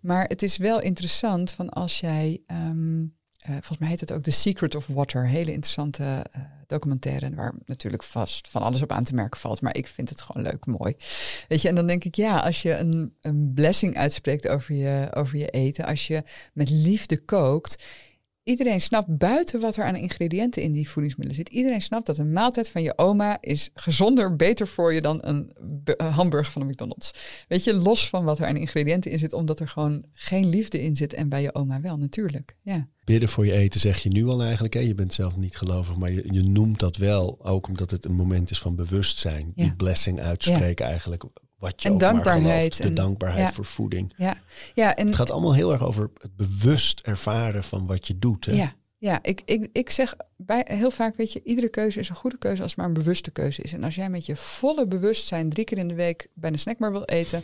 Maar het is wel interessant van als jij. Um, uh, volgens mij heet het ook The Secret of Water. Hele interessante uh, documentaire. Waar natuurlijk vast van alles op aan te merken valt. Maar ik vind het gewoon leuk, mooi. Weet je, en dan denk ik, ja, als je een, een blessing uitspreekt over je, over je eten. Als je met liefde kookt iedereen snapt buiten wat er aan ingrediënten in die voedingsmiddelen zit. Iedereen snapt dat een maaltijd van je oma is gezonder, beter voor je dan een hamburger van de McDonald's. Weet je, los van wat er aan ingrediënten in zit, omdat er gewoon geen liefde in zit en bij je oma wel, natuurlijk. Ja. Bidden voor je eten zeg je nu al eigenlijk. Hè? Je bent zelf niet gelovig, maar je, je noemt dat wel ook omdat het een moment is van bewustzijn. Die blessing uitspreken eigenlijk wat je en ook dankbaarheid. de dankbaarheid voor voeding. Ja. Ja, en het gaat allemaal heel erg over het bewust ervaren van wat je doet. Hè? Ja, ja ik, ik, ik zeg bij, heel vaak, weet je, iedere keuze is een goede keuze als het maar een bewuste keuze is. En als jij met je volle bewustzijn drie keer in de week bij een snackbar wil eten,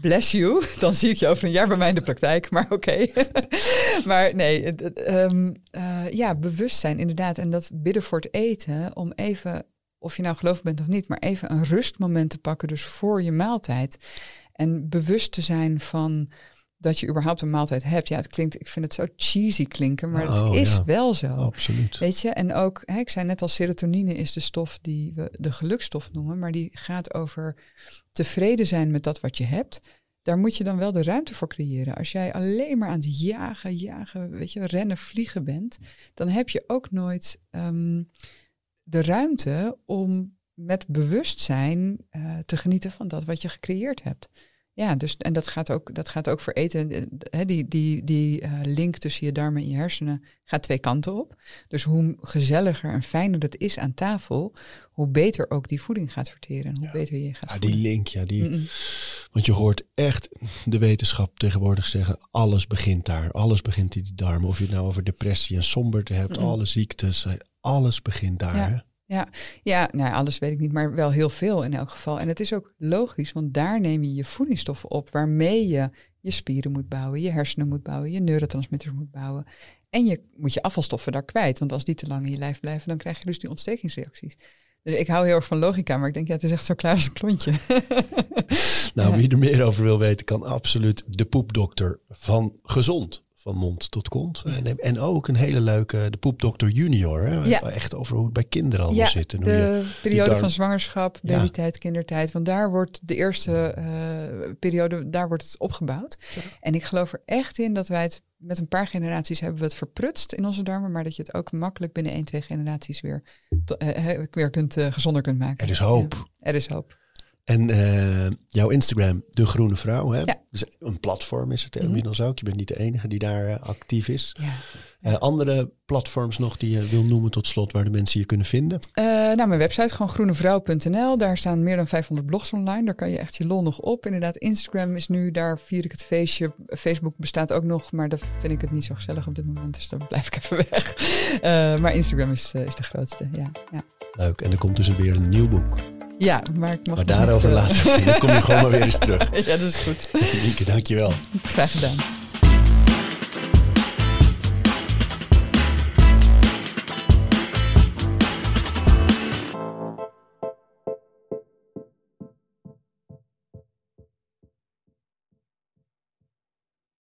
bless you, <laughs> dan zie ik je over een jaar bij mij in de praktijk, maar oké. <laughs> maar nee, um, uh, ja, bewustzijn inderdaad. En dat bidden voor het eten, om even of je nou gelovig bent of niet, maar even een rustmoment te pakken, dus voor je maaltijd. En bewust te zijn van dat je überhaupt een maaltijd hebt. Ja, het klinkt, ik vind het zo cheesy klinken, maar het oh, is wel zo. Absoluut. Weet je, en ook, hè, ik zei net al, serotonine is de stof die we de gelukstof noemen, maar die gaat over tevreden zijn met dat wat je hebt. Daar moet je dan wel de ruimte voor creëren. Als jij alleen maar aan het jagen, jagen, weet je, rennen, vliegen bent, dan heb je ook nooit ehm, de ruimte om met bewustzijn uh, te genieten van dat wat je gecreëerd hebt. Ja, dus, en dat gaat ook, dat gaat ook voor eten. He, die die, die uh, link tussen je darmen en je hersenen gaat twee kanten op. Dus hoe gezelliger en fijner het is aan tafel, hoe beter ook die voeding gaat verteren. En hoe beter je gaat. Ja, die link, ja. Die, Want je hoort echt de wetenschap tegenwoordig zeggen: alles begint daar. Alles begint in die darmen. Of je het nou over depressie en somberte hebt, alle ziektes, alles begint daar. Ja. Ja, ja nou, alles weet ik niet, maar wel heel veel in elk geval. En het is ook logisch, want daar neem je je voedingsstoffen op waarmee je je spieren moet bouwen, je hersenen moet bouwen, je neurotransmitters moet bouwen. En je moet je afvalstoffen daar kwijt, want als die te lang in je lijf blijven, dan krijg je dus die ontstekingsreacties. Dus ik hou heel erg van logica, maar ik denk, ja, het is echt zo klaar als een klontje. nou, <laughs> wie er meer over wil weten, kan absoluut de poepdokter van Gezond van mond tot kont. En, en ook een hele leuke, de poepdokter junior. Hè? Ja. Echt over hoe het bij kinderen al ja, zit. En de je, periode van zwangerschap, babytijd, kindertijd. Want daar wordt de eerste uh, periode, daar wordt het opgebouwd. En ik geloof er echt in dat wij het met een paar generaties hebben we het verprutst in onze darmen. Maar dat je het ook makkelijk binnen één, twee generaties weer, uh, weer kunt, uh, gezonder kunt maken. Er is hoop. er is hoop. En uh, jouw Instagram, De Groene Vrouw, hè? Dus een platform is het mhm. inmiddels ook. Je bent niet de enige die daar uh, actief is. Ja. Uh, andere platforms nog die je wil noemen tot slot, waar de mensen je kunnen vinden? nou, mijn website, gewoon groenevrouw.nl. Daar staan meer dan 500 blogs online. Daar kan je echt je lol nog op. Inderdaad, Instagram is nu, daar vier ik het feestje. Facebook bestaat ook nog, maar daar vind ik het niet zo gezellig op dit moment. Dus daar blijf ik even weg. maar Instagram is, is de grootste, ja, ja. Leuk, en er komt dus weer een nieuw boek. Ja, maar ik mag Maar daarover later. Dan kom je gewoon maar weer eens terug. <laughs> Ja, dat is goed. Lieke, dankjewel. Graag gedaan.